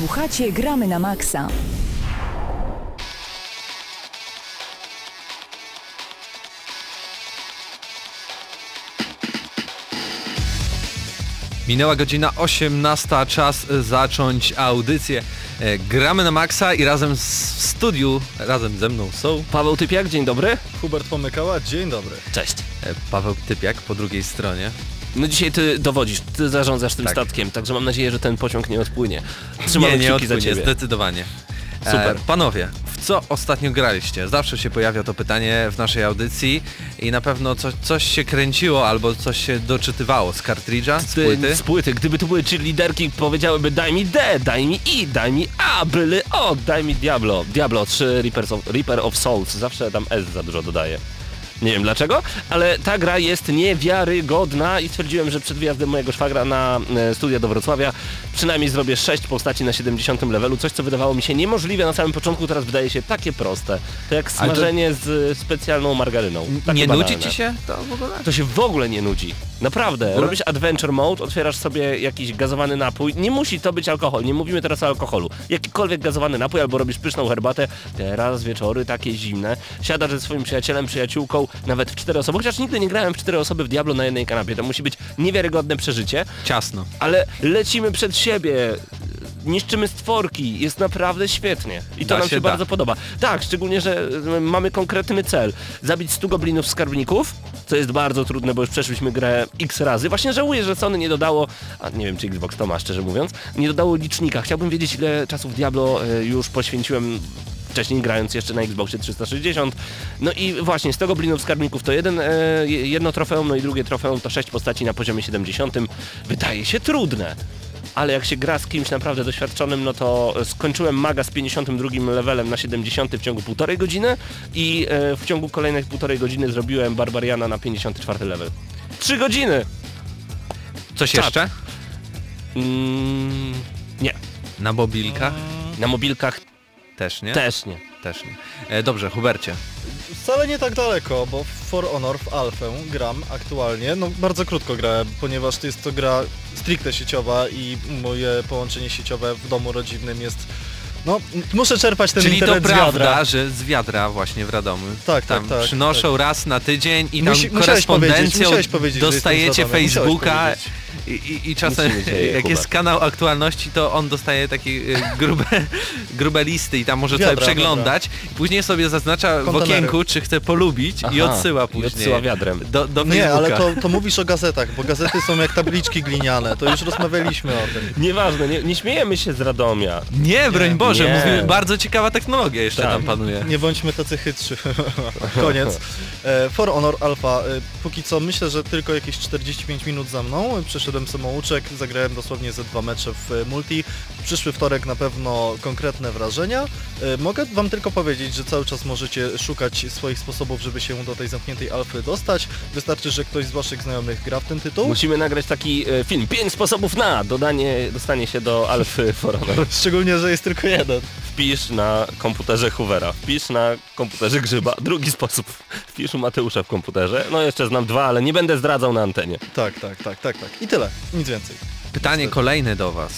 Słuchacie Gramy na Maxa. Minęła godzina 18, czas zacząć audycję. E, Gramy na maksa i razem z, w studiu, razem ze mną są Paweł Typiak, dzień dobry. Hubert Pomykała, dzień dobry. Cześć. e, Paweł Typiak po drugiej stronie. No dzisiaj ty dowodzisz, ty zarządzasz tym Tak. statkiem, także mam nadzieję, że ten pociąg nie odpłynie. Trzymamy nie, nie kciuki za odpłynie, ciebie. zdecydowanie. E, Super. panowie, w co ostatnio graliście? Zawsze się pojawia to pytanie w naszej audycji i na pewno coś, coś się kręciło albo coś się doczytywało z kartridża, z Ty- płyty. Z płyty. Gdyby tu były liderki, powiedziałyby daj mi D, daj mi I, daj mi A, byly O, daj mi Diablo. Diablo 3 Reapers of, Reaper of Souls. Zawsze tam S za dużo dodaję. Nie wiem dlaczego, ale ta gra jest niewiarygodna i stwierdziłem, że przed wyjazdem mojego szwagra na e, studia do Wrocławia przynajmniej zrobię 6 postaci na 70 levelu, coś co wydawało mi się niemożliwe na samym początku, teraz wydaje się takie proste. To jak Ale to- smażenie z specjalną margaryną. Takie nie banalne. nudzi ci się to w ogóle? To się w ogóle nie nudzi. Naprawdę. Robisz adventure mode, otwierasz sobie jakiś gazowany napój. Nie musi to być alkohol, nie mówimy teraz o alkoholu. Jakikolwiek gazowany napój albo robisz pyszną herbatę. Teraz wieczory takie zimne. Siadasz ze swoim przyjacielem, przyjaciółką, nawet w cztery osoby. Chociaż nigdy nie grałem w cztery osoby w Diablo na jednej kanapie. To musi być niewiarygodne przeżycie. Ciasno. Ale lecimy przed siebie. Niszczymy stworki, jest naprawdę świetnie. I to Da nam się da. bardzo podoba. Tak, szczególnie, że y, mamy konkretny cel. Zabić 100 goblinów skarbników, co jest bardzo trudne, bo już przeszliśmy grę x razy. Właśnie żałuję, że Sony nie dodało, a nie wiem czy Xbox to ma szczerze mówiąc, nie dodało licznika. Chciałbym wiedzieć ile czasu w Diablo y, już poświęciłem wcześniej grając jeszcze na Xboxie 360. No i właśnie, z tego Blinów Skarbników to jeden, e, jedno trofeum, no i drugie trofeum to sześć postaci na poziomie 70. Wydaje się trudne. Ale jak się gra z kimś naprawdę doświadczonym, no to e, skończyłem maga z 52 levelem na 70 w ciągu półtorej godziny i e, w ciągu kolejnych półtorej godziny zrobiłem Barbariana na 54 level. Trzy godziny! Coś Czad. jeszcze? Mm, nie. Na mobilkach? Na mobilkach Też nie? też nie. Też nie. E, dobrze, Hubercie. Wcale nie tak daleko, bo w For Honor w Alfę gram aktualnie. No bardzo krótko grałem, ponieważ to jest to gra stricte sieciowa i moje połączenie sieciowe w domu rodzinnym jest... No, muszę czerpać ten Czyli to internet z prawda, wiadra. że z wiadra właśnie w Radomiu. Tak, tam tak, tak, przynoszą raz na tydzień i tam Musi- musiałeś powiedzieć, korespondencją musiałeś powiedzieć, że dostajecie z Facebooka powiedzieć. I, i, i czasem dzieje, jak Hubert. jest kanał aktualności, to on dostaje takie e, grube, grube listy i tam może Wiadra, sobie przeglądać. Później sobie zaznacza w Kontenery. okienku, czy chce polubić i Aha, odsyła i później. odsyła wiadrem. Do, do Nie, ale to, to mówisz o gazetach, bo gazety są jak tabliczki gliniane, to już rozmawialiśmy o tym. Nieważne, nie, nie śmiejemy się z Radomia. Nie, broń Boże, Nie. mówimy, bardzo ciekawa technologia jeszcze Tak. tam panuje. Nie bądźmy tacy chytrzy. Koniec. E, For Honor Alpha. E, Póki co myślę, że tylko jakieś 45 minut za mną. Przeszedłem samouczek, zagrałem dosłownie ze dwa mecze w e, multi. Przyszły wtorek na pewno konkretne wrażenia. E, Mogę wam tylko powiedzieć, że cały czas możecie szukać swoich sposobów, żeby się do tej zamkniętej alfy dostać. Wystarczy, że ktoś z waszych znajomych gra w ten tytuł. Musimy nagrać taki e, film. Pięć sposobów na dodanie, dostanie się do Alfy For Honor. Szczególnie, że jest tylko jeden. Wpisz na komputerze Hoovera, wpisz na komputerze Grzyba. Drugi sposób, wpisz u Mateusza w komputerze. No jeszcze znam dwa, ale nie będę zdradzał na antenie. Tak, tak, tak, tak, tak. I tyle. Nic więcej. Pytanie kolejne do Was.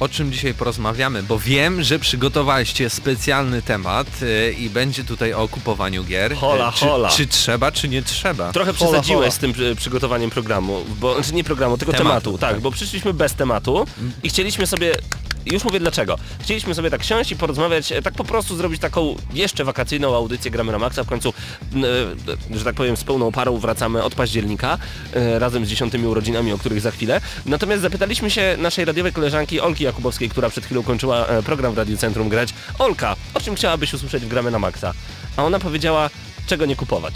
O czym dzisiaj porozmawiamy? Bo wiem, że przygotowaliście specjalny temat e, i będzie tutaj o kupowaniu gier. Hola, E, czy, hola. Czy trzeba, czy nie trzeba? Trochę Hola, przesadziłeś hola. z tym e, przygotowaniem programu, bo znaczy nie programu, tylko Tematu, tematu, tak, tak. bo przyszliśmy bez tematu i chcieliśmy sobie już mówię dlaczego. Chcieliśmy sobie tak siąść i porozmawiać, e, tak po prostu zrobić taką jeszcze wakacyjną audycję Gramy na Maxa. W końcu, e, że tak powiem, z pełną parą wracamy od października, e, razem z dziesiątymi urodzinami, o których za chwilę. Natomiast zapytaliśmy się naszej radiowej koleżanki Olki Jakubowskiej, która przed chwilą kończyła program w Radiu Centrum grać. Olka, o czym chciałabyś usłyszeć w Gramy na Maxa? A ona powiedziała, czego nie kupować.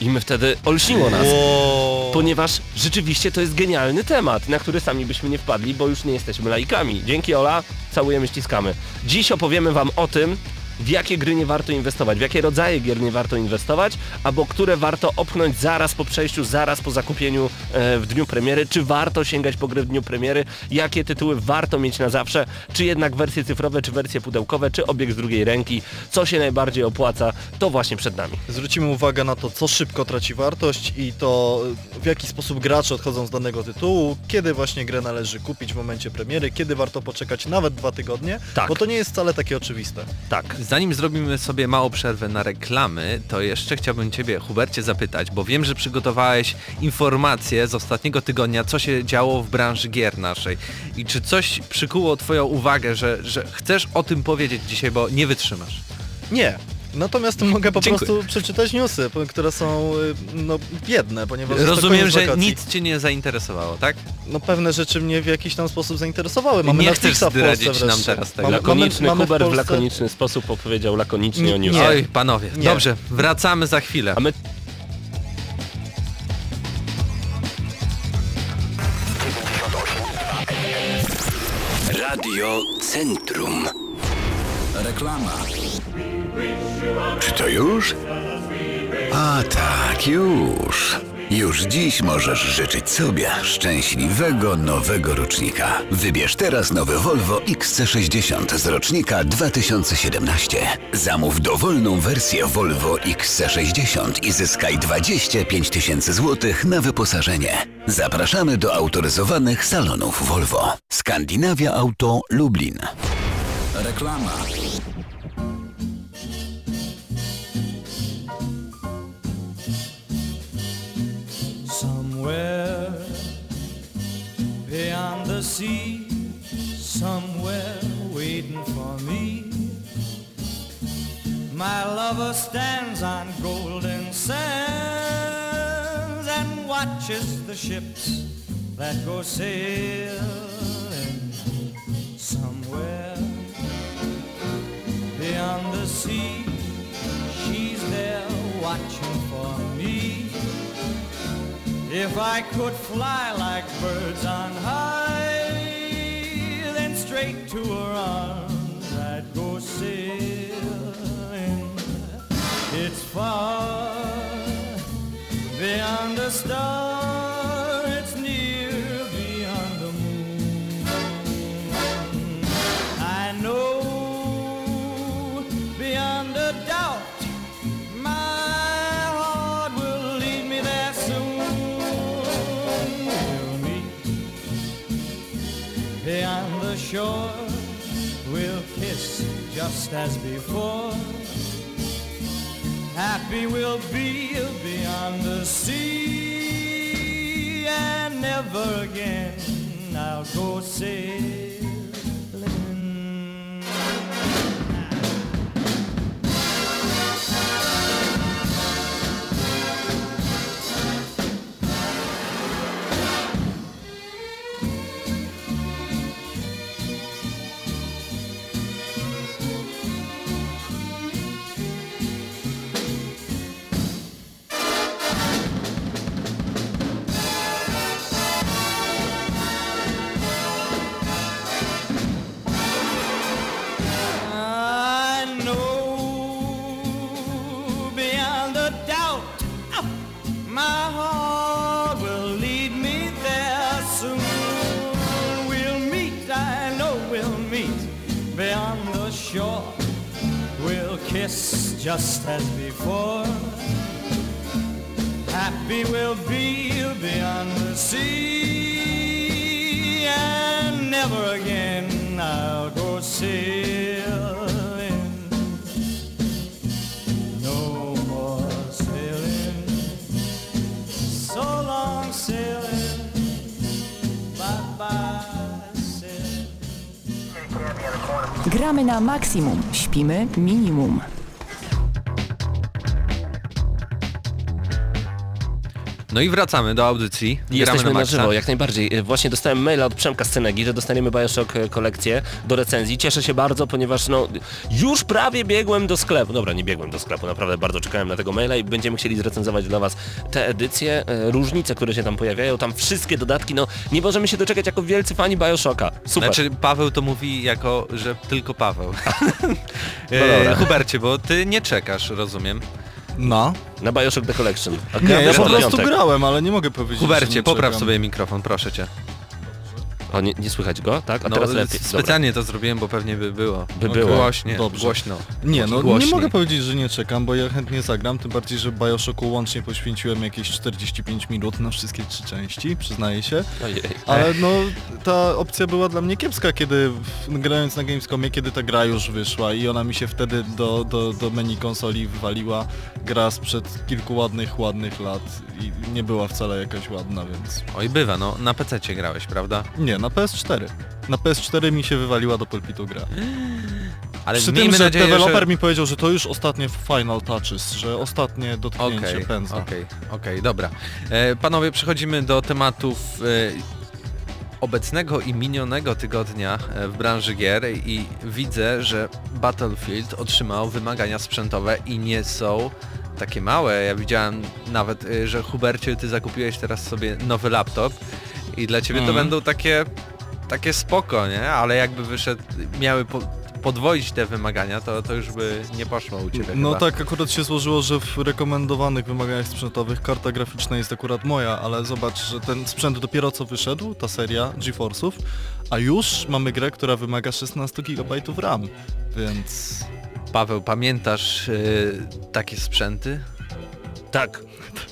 I my wtedy olśniło nas. Wow. Ponieważ rzeczywiście to jest genialny temat, na który sami byśmy nie wpadli, bo już nie jesteśmy laikami. Dzięki Ola, całujemy, ściskamy. Dziś opowiemy wam o tym, w jakie gry nie warto inwestować, w jakie rodzaje gier nie warto inwestować, albo które warto opchnąć zaraz po przejściu, zaraz po zakupieniu e, w dniu premiery, czy warto sięgać po gry w dniu premiery, jakie tytuły warto mieć na zawsze, czy jednak wersje cyfrowe, czy wersje pudełkowe, czy obieg z drugiej ręki, co się najbardziej opłaca, to właśnie przed nami. Zwrócimy uwagę na to, co szybko traci wartość i to w jaki sposób gracze odchodzą z danego tytułu, kiedy właśnie grę należy kupić w momencie premiery, kiedy warto poczekać nawet dwa tygodnie, Tak. bo to nie jest wcale takie oczywiste. Tak. Zanim zrobimy sobie małą przerwę na reklamy, to jeszcze chciałbym Ciebie, Hubercie, zapytać, bo wiem, że przygotowałeś informacje z ostatniego tygodnia, co się działo w branży gier naszej. I czy coś przykuło Twoją uwagę, że, że chcesz o tym powiedzieć dzisiaj, bo nie wytrzymasz? Nie. Natomiast mogę po Dziękuję. prostu przeczytać newsy, które są y, no, biedne, ponieważ Rozumiem, że nic Cię nie zainteresowało, tak? No pewne rzeczy mnie w jakiś tam sposób zainteresowały. Mamy Nie chcesz w zdradzić nam teraz tego. Lakoniczny mamy- mamy w Hubert w Polsce- lakoniczny sposób opowiedział lakonicznie o Nie. newsie. Oj, panowie, Nie. dobrze, wracamy za chwilę. A my Radio Centrum. Reklama. Czy to już? A tak, już. Już dziś możesz życzyć sobie szczęśliwego nowego rocznika. Wybierz teraz nowy Volvo XC60 z rocznika 2017. Zamów dowolną wersję Volvo XC60 i zyskaj 25 tysięcy złotych na wyposażenie. Zapraszamy do autoryzowanych salonów Volvo. Skandynawia Auto Lublin. Reklama. The sea, somewhere waiting for me. My lover stands on golden sands and watches the ships that go sailing somewhere beyond the sea. She's there watching for me. If I could fly like birds on high, straight to her arms I'd go sailing. It's far beyond the star, just as before. Happy we'll be beyond the sea, and never again I'll go sailing. Just as before. Happy we'll be beyond the sea, and never again I'll go sailing. No more sailing. So long sailing. Bye bye. Gramy na maksimum, śpimy minimum. No i wracamy do audycji. Gramy Jesteśmy na na żywo, jak najbardziej. E, Właśnie dostałem maila od Przemka z Cenegi, że dostaniemy Bioshock e, kolekcję do recenzji. Cieszę się bardzo, ponieważ no już prawie biegłem do sklepu. Dobra, nie biegłem do sklepu, naprawdę bardzo czekałem na tego maila i będziemy chcieli zrecenzować dla Was te edycje, e, różnice, które się tam pojawiają, tam wszystkie dodatki, no nie możemy się doczekać jako wielcy fani Bioshocka. Super. Znaczy Paweł to mówi jako, że tylko Paweł. No e, Hubercie, bo ty nie czekasz, rozumiem. Na? Na Bioshock The Collection. A Nie, ja po prostu grałem, ale nie mogę powiedzieć, Hubercie, popraw sobie mikrofon, proszę cię. O, nie, nie słychać go, tak? A No, teraz lepiej. Dobra. specjalnie to zrobiłem, bo pewnie by było. By było. Głośnie, Dobrze. głośno. Nie, no Głośniej. nie mogę powiedzieć, że nie czekam, bo ja chętnie zagram, tym bardziej, że Bioshocku łącznie poświęciłem jakieś 45 minut na wszystkie trzy części, przyznaję się. Ojej. Ale no, ta opcja była dla mnie kiepska, kiedy grając na Gamescomie, kiedy ta gra już wyszła i ona mi się wtedy do, do, do menu konsoli wywaliła gra sprzed kilku ładnych, ładnych lat i nie była wcale jakaś ładna, więc... Oj, bywa, no na PC grałeś, prawda? Nie, na PS4. Na PS4 mi się wywaliła do pulpitu gra. Ale Przy miejmy tym, że nadzieję, deweloper że... mi powiedział, że to już ostatnie final touches, że ostatnie dotknięcie Okej, pędzla. okej, okej, dobra. E, panowie, przechodzimy do tematów e, obecnego i minionego tygodnia e, w branży gier i widzę, że Battlefield otrzymał wymagania sprzętowe i nie są takie małe. Ja widziałem nawet, e, że Hubercie, ty zakupiłeś teraz sobie nowy laptop i dla ciebie to Mhm. będą takie takie spoko, nie? Ale jakby wyszedł, miały po, podwoić te wymagania, to, to już by nie poszło u ciebie No chyba. tak akurat się złożyło, że w rekomendowanych wymaganiach sprzętowych karta graficzna jest akurat moja, ale zobacz, że ten sprzęt dopiero co wyszedł, ta seria GeForce'ów, a już mamy grę, która wymaga 16 GB RAM, więc... Paweł, pamiętasz y, takie sprzęty? Tak,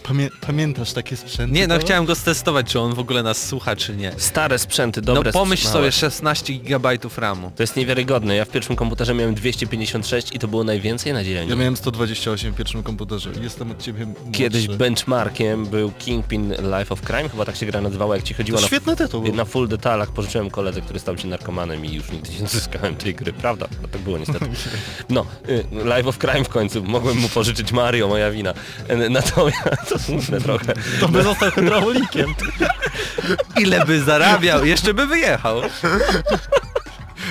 Pamię pamiętasz takie sprzęty? Nie, no Paweł? chciałem go stestować, czy on w ogóle nas słucha, czy nie. stare sprzęty, dobre no pomyśl małe. sobie, 16 GB RAMu. To jest niewiarygodne. Ja w pierwszym komputerze miałem 256 i to było najwięcej na dzieleniu. Ja miałem 128 w pierwszym komputerze. Jestem od ciebie młodszy. Kiedyś benchmarkiem był Kingpin Life of Crime, chyba tak się gra nazywało, jak ci chodziło To na, świetny tytuł na full detalach. Pożyczyłem koledze, który stał się narkomanem i już nigdy nie zyskałem tej gry, prawda? No, tak było niestety. No, y, Life of Crime w końcu. Mogłem mu pożyczyć Mario, moja wina. Y, Natomiast, to smutne trochę. To by został hydraulikiem. Ile by zarabiał? Jeszcze by wyjechał.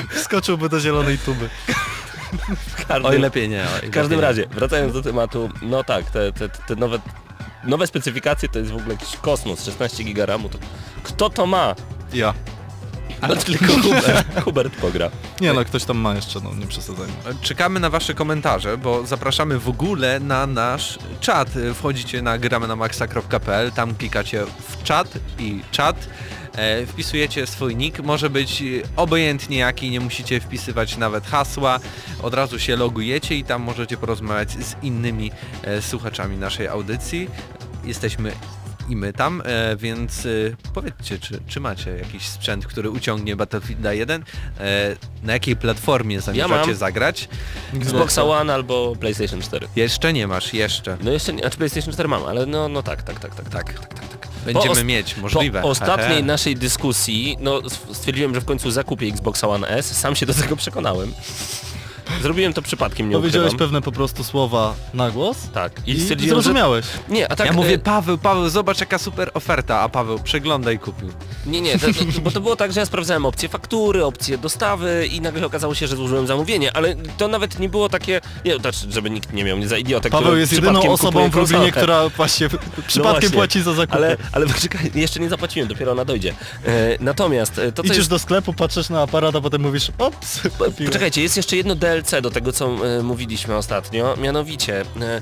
Wskoczyłby do zielonej tuby. Każdym, Oj, lepiej nie. Oj, w każdym razie, wracając do tematu, no tak, te, te, te nowe... Nowe specyfikacje to jest w ogóle jakiś kosmos, 16 giga RAMu, to kto to ma? Ja. Ale tylko Hubert. Hubert pogra. Nie no, ktoś tam ma jeszcze, no nie przesadzajmy. Czekamy na wasze komentarze, bo zapraszamy w ogóle na nasz czat. Wchodzicie na gramy na maxa.pl, tam klikacie w czat i czat. E, wpisujecie swój nick, może być obojętnie jaki, nie musicie wpisywać nawet hasła, od razu się logujecie i tam możecie porozmawiać z innymi e, słuchaczami naszej audycji. Jesteśmy i my tam, e, więc e, powiedzcie, czy, czy macie jakiś sprzęt, który uciągnie Battlefielda 1, e, na jakiej platformie zamierzacie mam. zagrać? Xbox One albo PlayStation 4. Jeszcze nie masz, jeszcze. No jeszcze nie, znaczy PlayStation 4 mam, ale no, no tak, tak, tak, tak, tak, tak, tak, tak. Będziemy mieć, możliwe. Po ostatniej naszej dyskusji, no stwierdziłem, że w końcu zakupię Xbox One S, sam się do tego przekonałem. Zrobiłem to przypadkiem, nie Powiedziałeś ukrywam. pewne po prostu słowa na głos Tak. I, i stwierdziłem, że... zrozumiałeś. Nie, a tak... ja e, mówię, Paweł, Paweł, zobacz jaka super oferta, a Paweł, przeglądaj kupił. Nie, nie, to, to, bo to było tak, że ja sprawdzałem opcje faktury, opcje dostawy i nagle okazało się, że złożyłem zamówienie, ale to nawet nie było takie, nie, znaczy, żeby nikt nie miał mnie za idiotę, Paweł jest jedyną osobą w Lublinie, która właśnie przypadkiem właśnie. płaci za zakupy. Ale, ale poczekaj, jeszcze nie zapłaciłem, dopiero ona dojdzie. E, natomiast e, to, co Idziesz jest... do sklepu, patrzysz na aparat, a potem mówisz ops, kupiłem. Poczekajcie, jest jeszcze jedno DLC do tego, co e, mówiliśmy ostatnio, mianowicie e,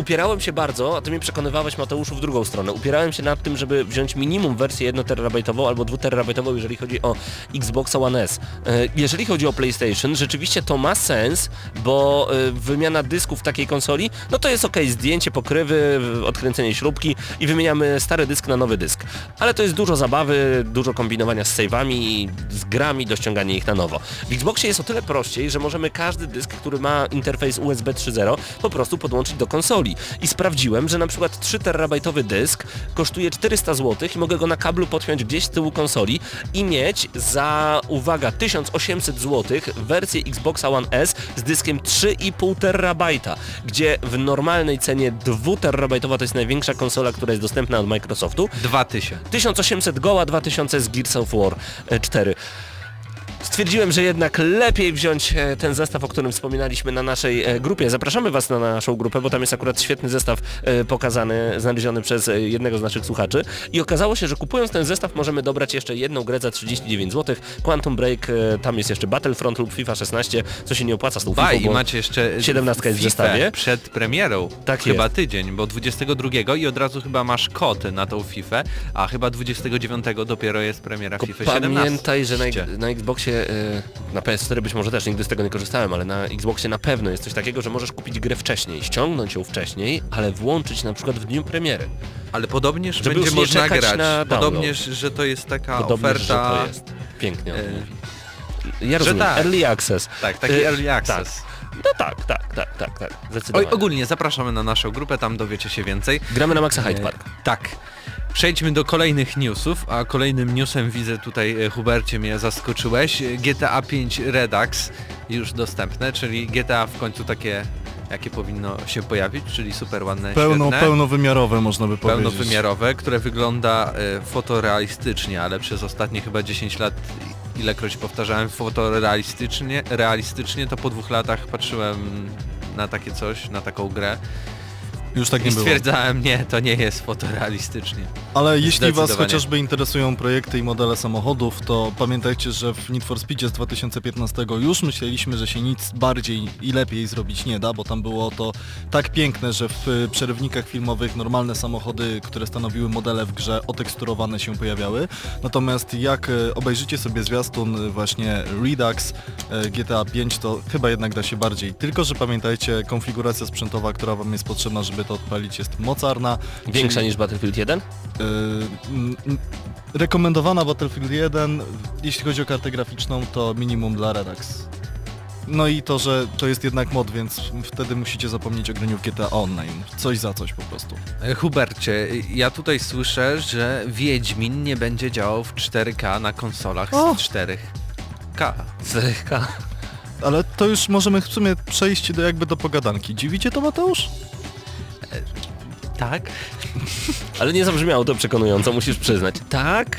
upierałem się bardzo, a ty mnie przekonywałeś Mateuszu w drugą stronę, upierałem się nad tym, żeby wziąć minimum wersję 1 terabajtową albo 2 terabajtową, jeżeli chodzi o Xbox One S. E, jeżeli chodzi o PlayStation, rzeczywiście to ma sens, bo e, wymiana dysków takiej konsoli, no to jest ok, zdjęcie pokrywy, odkręcenie śrubki i wymieniamy stary dysk na nowy dysk. Ale to jest dużo zabawy, dużo kombinowania z save'ami, z grami, do ściągania ich na nowo. W Xboxie jest o tyle prościej, że możemy każdy dysk, który ma interfejs USB 3.0 po prostu podłączyć do konsoli. I sprawdziłem, że na przykład 3 terabajtowy dysk kosztuje 400 zł i mogę go na kablu podpiąć gdzieś z tyłu konsoli i mieć za, uwaga, 1800 zł wersję Xboxa One S z dyskiem 3,5 terabajta, gdzie w normalnej cenie 2 terabajtowa to jest największa konsola, która jest dostępna od Microsoftu, 2000. 1800 goła, 2000 z Gears of War e, 4. Stwierdziłem, że jednak lepiej wziąć e, ten zestaw, o którym wspominaliśmy na naszej e, grupie. Zapraszamy Was na naszą grupę, bo tam jest akurat świetny zestaw e, pokazany, znaleziony przez jednego z naszych słuchaczy. I okazało się, że kupując ten zestaw możemy dobrać jeszcze jedną grę za 39 zł. Quantum Break, tam jest jeszcze Battlefront lub FIFA 16, co się nie opłaca z tą FIFA, i macie jeszcze 17 jest w zestawie. przed premierą. Tak chyba jest. tydzień, bo 22 i od razu chyba masz kod na tą FIFA, a chyba 29 dopiero jest premiera Tylko FIFA 17. Pamiętaj, że na, na Xboxie, y, na PS4 być może też nigdy z tego nie korzystałem, ale na Xboxie na pewno jest coś takiego, że możesz kupić grę wcześniej, ściągnąć ją wcześniej, ale włączyć na przykład w dniu premiery. Ale podobnież Żeby będzie można grać. na. Podobnież, że to jest taka Podobnie, oferta. że to jest. Pięknie. e. Ja rozumiem, tak. early access. Tak, taki Y, early access. Tak. No tak, tak, tak, tak, tak, Oj, zdecydowanie. ogólnie zapraszamy na naszą grupę, tam dowiecie się więcej. Gramy na Maxa Hyde E, Park. Tak. Przejdźmy do kolejnych newsów, a kolejnym newsem widzę tutaj, e, Hubercie, mnie zaskoczyłeś. GTA 5 Redux już dostępne, czyli GTA w końcu takie, jakie powinno się pojawić, czyli super ładne, Pełno, świetne, pełnowymiarowe można by powiedzieć. pełnowymiarowe, które wygląda e, fotorealistycznie, ale przez ostatnie chyba 10 lat ilekroć powtarzałem fotorealistycznie, realistycznie, to po dwóch latach patrzyłem na takie coś, na taką grę Już tak i nie było. stwierdzałem, nie, to nie jest fotorealistycznie. Ale jeśli Was chociażby interesują projekty i modele samochodów, to pamiętajcie, że w Need for Speedzie z 2015 już myśleliśmy, że się nic bardziej i lepiej zrobić nie da, bo tam było to tak piękne, że w przerywnikach filmowych normalne samochody, które stanowiły modele w grze, oteksturowane się pojawiały. Natomiast jak y, obejrzycie sobie zwiastun właśnie Redux y, GTA 5, to chyba jednak da się bardziej. Tylko, że pamiętajcie, konfiguracja sprzętowa, która Wam jest potrzebna, żeby to odpalić jest mocarna. Większa czyli- niż Battlefield 1? Yy, rekomendowana Battlefield 1, jeśli chodzi o kartę graficzną, to minimum dla Redux. No i to, że to jest jednak mod, więc wtedy musicie zapomnieć o graniu w GTA Online. Coś za coś po prostu. E, Hubercie, ja tutaj słyszę, że Wiedźmin nie będzie działał w 4K na konsolach O! z 4K. Zrycha. Ale to już możemy w sumie przejść do jakby do pogadanki. Dziwicie to Mateusz? Tak? Ale nie zabrzmiało to przekonująco, musisz przyznać. Tak?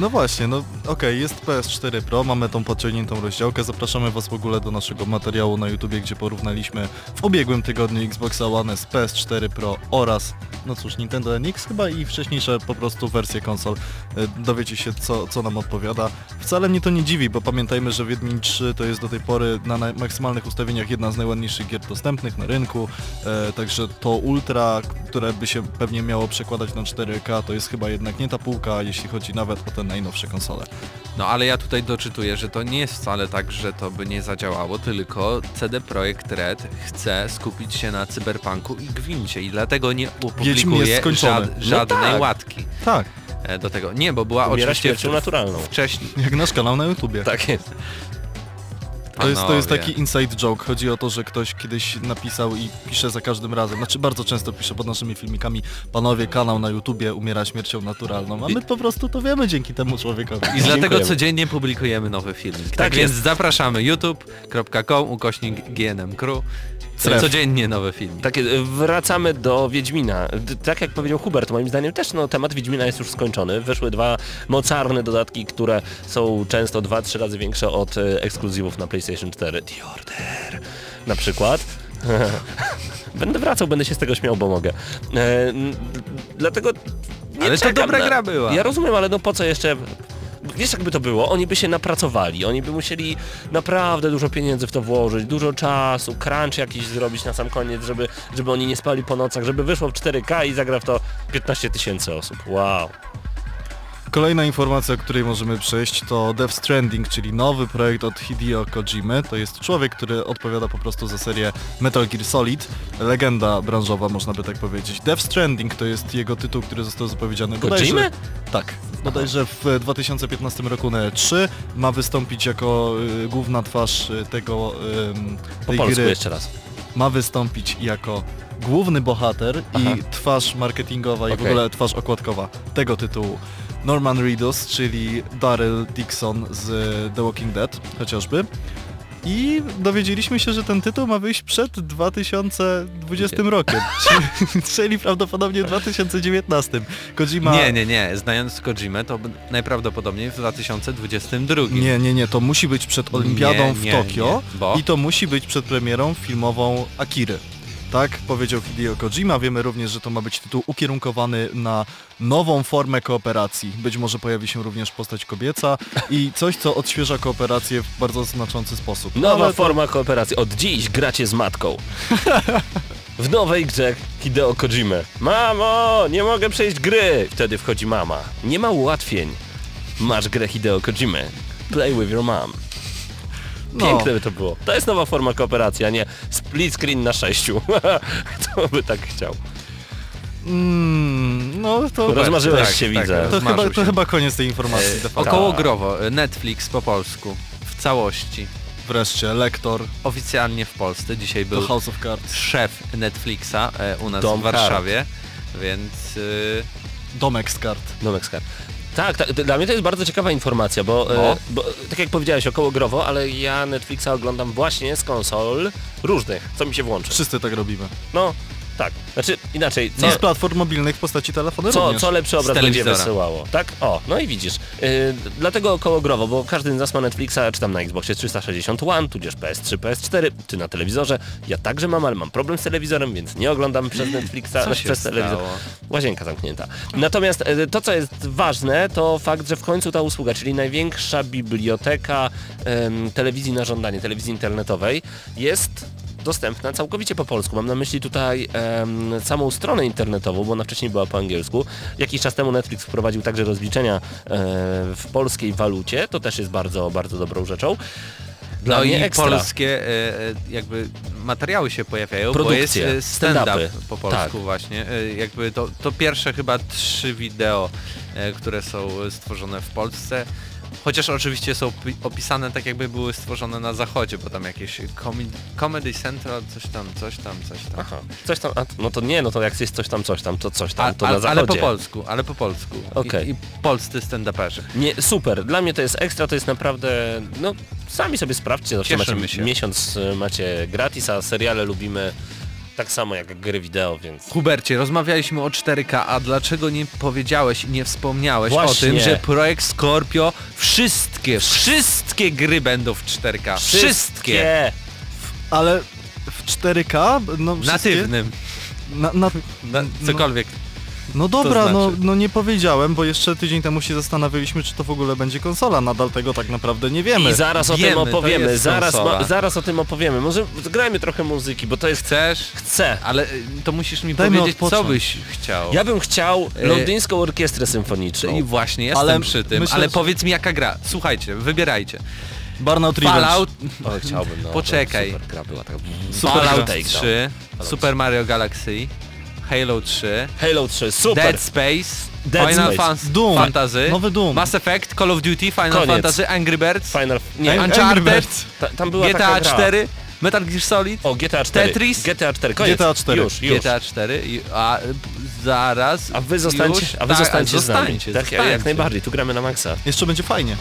No właśnie, no okej, jest PS4 Pro, mamy tą podciągniętą rozdziałkę, zapraszamy Was w ogóle do naszego materiału na YouTubie, gdzie porównaliśmy w ubiegłym tygodniu Xboxa One z PS4 Pro oraz, no cóż, Nintendo NX chyba i wcześniejsze po prostu wersje konsol. E, Dowiecie się, co, co nam odpowiada. Wcale mnie to nie dziwi, bo pamiętajmy, że Wiedźmin 3 to jest do tej pory na maksymalnych ustawieniach jedna z najładniejszych gier dostępnych na rynku, e, także to Ultra, które by się pewnie miało przekładać na 4K, to jest chyba jednak nie ta półka, jeśli chodzi nawet o te najnowsze konsole. No ale ja tutaj doczytuję, że to nie jest wcale tak, że to by nie zadziałało, tylko CD Projekt Red chce skupić się na cyberpunku i gwincie i dlatego nie opublikuje żad, No żadnej tak. łatki Tak, e, do tego. Nie, bo była Umiera oczywiście śmiercią naturalną. wcześniej. jak nasz kanał na YouTubie. Tak jest. To jest, to jest taki inside joke. Chodzi o to, że ktoś kiedyś napisał i pisze za każdym razem, znaczy bardzo często pisze pod naszymi filmikami, panowie, kanał na YouTubie umiera śmiercią naturalną, a my po prostu to wiemy dzięki temu człowiekowi. I dlatego Dziękujemy. codziennie publikujemy nowy filmik. Tak, Tak więc zapraszamy youtube.com ukośnik GNM Stref. Codziennie nowy filmik. Tak, jest. wracamy do Wiedźmina. Tak jak powiedział Hubert, moim zdaniem też no, temat Wiedźmina jest już skończony. Wyszły dwa mocarne dodatki, które są często dwa, trzy razy większe od e, ekskluzywów na PlayStation 4. The Order na przykład. będę wracał, będę się z tego śmiał, bo mogę. E, dlatego nie Ale to dobra na... gra była. Ja rozumiem, ale no po co jeszcze... Wiesz jakby to było? Oni by się napracowali, oni by musieli naprawdę dużo pieniędzy w to włożyć, dużo czasu, crunch jakiś zrobić na sam koniec, żeby, żeby oni nie spali po nocach, żeby wyszło w 4K i zagra w to 15 tysięcy osób. Wow. Kolejna informacja, o której możemy przejść to Death Stranding, czyli nowy projekt od Hideo Kojimy. To jest człowiek, który odpowiada po prostu za serię Metal Gear Solid. Legenda branżowa, można by tak powiedzieć. Death Stranding to jest jego tytuł, który został zapowiedziany Kojimy? Tak. Bodajże w 2015 roku na E3 ma wystąpić jako y, główna twarz y, tego y, Po tej polsku gry. jeszcze raz. Ma wystąpić jako główny bohater Aha. i twarz marketingowa i w Okej. ogóle twarz okładkowa tego tytułu. Norman Reedus, czyli Daryl Dixon z The Walking Dead chociażby. I dowiedzieliśmy się, że ten tytuł ma wyjść przed 2020 rokiem, czyli, czyli prawdopodobnie w 2019. Kojima... Nie, nie, nie. Znając Kojimę, to najprawdopodobniej w 2022. Nie, nie, nie, to musi być przed Olimpiadą Nie, w nie, Tokio nie, bo? i to musi być przed premierą filmową Akiry. Tak powiedział Hideo Kojima. Wiemy również, że to ma być tytuł ukierunkowany na nową formę kooperacji. Być może pojawi się również postać kobieca i coś, co odświeża kooperację w bardzo znaczący sposób. No, Nowa ale to- forma kooperacji. Od dziś gracie z matką. W nowej grze Hideo Kojimy. Mamo, nie mogę przejść gry. Wtedy wchodzi mama. Nie ma ułatwień. Masz grę Hideo Kojimy. Play with your mom. No. Piękne by to było. To jest nowa forma kooperacji, a nie split screen na sześciu. Kto by tak chciał? Mm, no to... Rozmarzyłeś tak, się, tak, widzę. To Rozmarzył chyba, to się. chyba koniec tej informacji de facto. Okołogrowo, e, Netflix po polsku. W całości. Wreszcie, lektor Oficjalnie w Polsce. Dzisiaj do był House of Cards. szef Netflixa e, u nas Dom w Warszawie. Więc y, Domek z kart. Domek Skar. Tak, tak, dla mnie to jest bardzo ciekawa informacja, bo, e, bo tak jak powiedziałeś około growo, ale ja Netflixa oglądam właśnie z konsol różnych, co mi się włączy. Wszyscy tak robimy. No, tak. Znaczy inaczej, co, I z platform mobilnych w postaci telefonu co, również. co lepszy obraz będzie wysyłało, tak? O, no i widzisz. Yy, dlatego około growo, bo każdy z nas ma Netflixa, czy tam na Xboxie 360 One, tudzież PS3, PS4, czy na telewizorze. Ja także mam, ale mam problem z telewizorem, więc nie oglądam przez Netflixa, Co znaczy się przez telewizor. stało? Łazienka zamknięta. Natomiast e, to, co jest ważne, to fakt, że w końcu ta usługa, czyli największa biblioteka em, telewizji na żądanie, telewizji internetowej, jest dostępna całkowicie po polsku. Mam na myśli tutaj samą stronę internetową, bo ona wcześniej była po angielsku. Jakiś czas temu Netflix wprowadził także rozliczenia e, w polskiej walucie. To też jest bardzo, bardzo dobrą rzeczą. Dla no i ekstra. polskie e, e, jakby materiały się pojawiają, bo jest Produkcje, stand-up po polsku Tak. właśnie. Jakby to, to pierwsze chyba trzy wideo, które są stworzone w Polsce. Chociaż oczywiście są pi- opisane tak jakby były stworzone na zachodzie, bo tam jakieś Comedy Central, coś tam, coś tam, coś tam. Aha, coś tam, a, no to nie, no to jak jest coś tam, coś tam, to coś tam, to a, na zachodzie. ale po polsku, ale po polsku. Okej. I, I polscy stand-uperzy. Nie, super. Dla mnie to jest ekstra, to jest naprawdę, no sami sobie sprawdźcie, zawsze Cieszymy macie się. miesiąc y, macie gratis, a seriale lubimy tak samo jak gry wideo, więc Hubercie, rozmawialiśmy o 4K, a dlaczego nie powiedziałeś i nie wspomniałeś Właśnie. o tym, że projekt Scorpio wszystkie, wszystkie gry będą w 4K. Wszystkie! Ale w 4K? No, wszystkie- Natywnym. Na, na, Na, cokolwiek. No dobra, To no, znaczy? no nie powiedziałem, bo jeszcze tydzień temu się zastanawialiśmy, czy to w ogóle będzie konsola. Nadal tego tak naprawdę nie wiemy. I zaraz o Wiemy, tym to opowiemy, zaraz, ma, zaraz o tym opowiemy. Może zgrajmy trochę muzyki, bo to jest... Chcesz? Chcę. Ale y, to musisz mi Dajmy powiedzieć, co odpocząć. byś chciał. Ja bym chciał E, londyńską orkiestrę symfoniczną. I właśnie, jestem Ale przy tym, myślę, ale że- powiedz mi jaka gra. Słuchajcie, wybierajcie. Burnout Revenge. Fallout, O, chciałbym, no. Poczekaj. Super gra była tak. Super Fallout gra. 3, Super Mario Galaxy, Halo 3, Halo 3, super. Dead Space, Dead Final Space. Fans- Doom. Fantasy, Nowy Doom. Mass Effect, Call of Duty, Final Koniec. Fantasy, Angry Birds, Final... Nie, Ang- Uncharted, Angry Birds. ta, tam była GTA taka gra. 4, Metal Gear Solid, O, GTA 4. Tetris? GTA 4, koniec. GTA 4. Już, już. GTA 4, i, a zaraz A wy zostańcie, już, a wy tak, zostańcie z nami. zostańcie, Tak, jak zostańcie. najbardziej, tu gramy na maksa. Jeszcze będzie fajnie.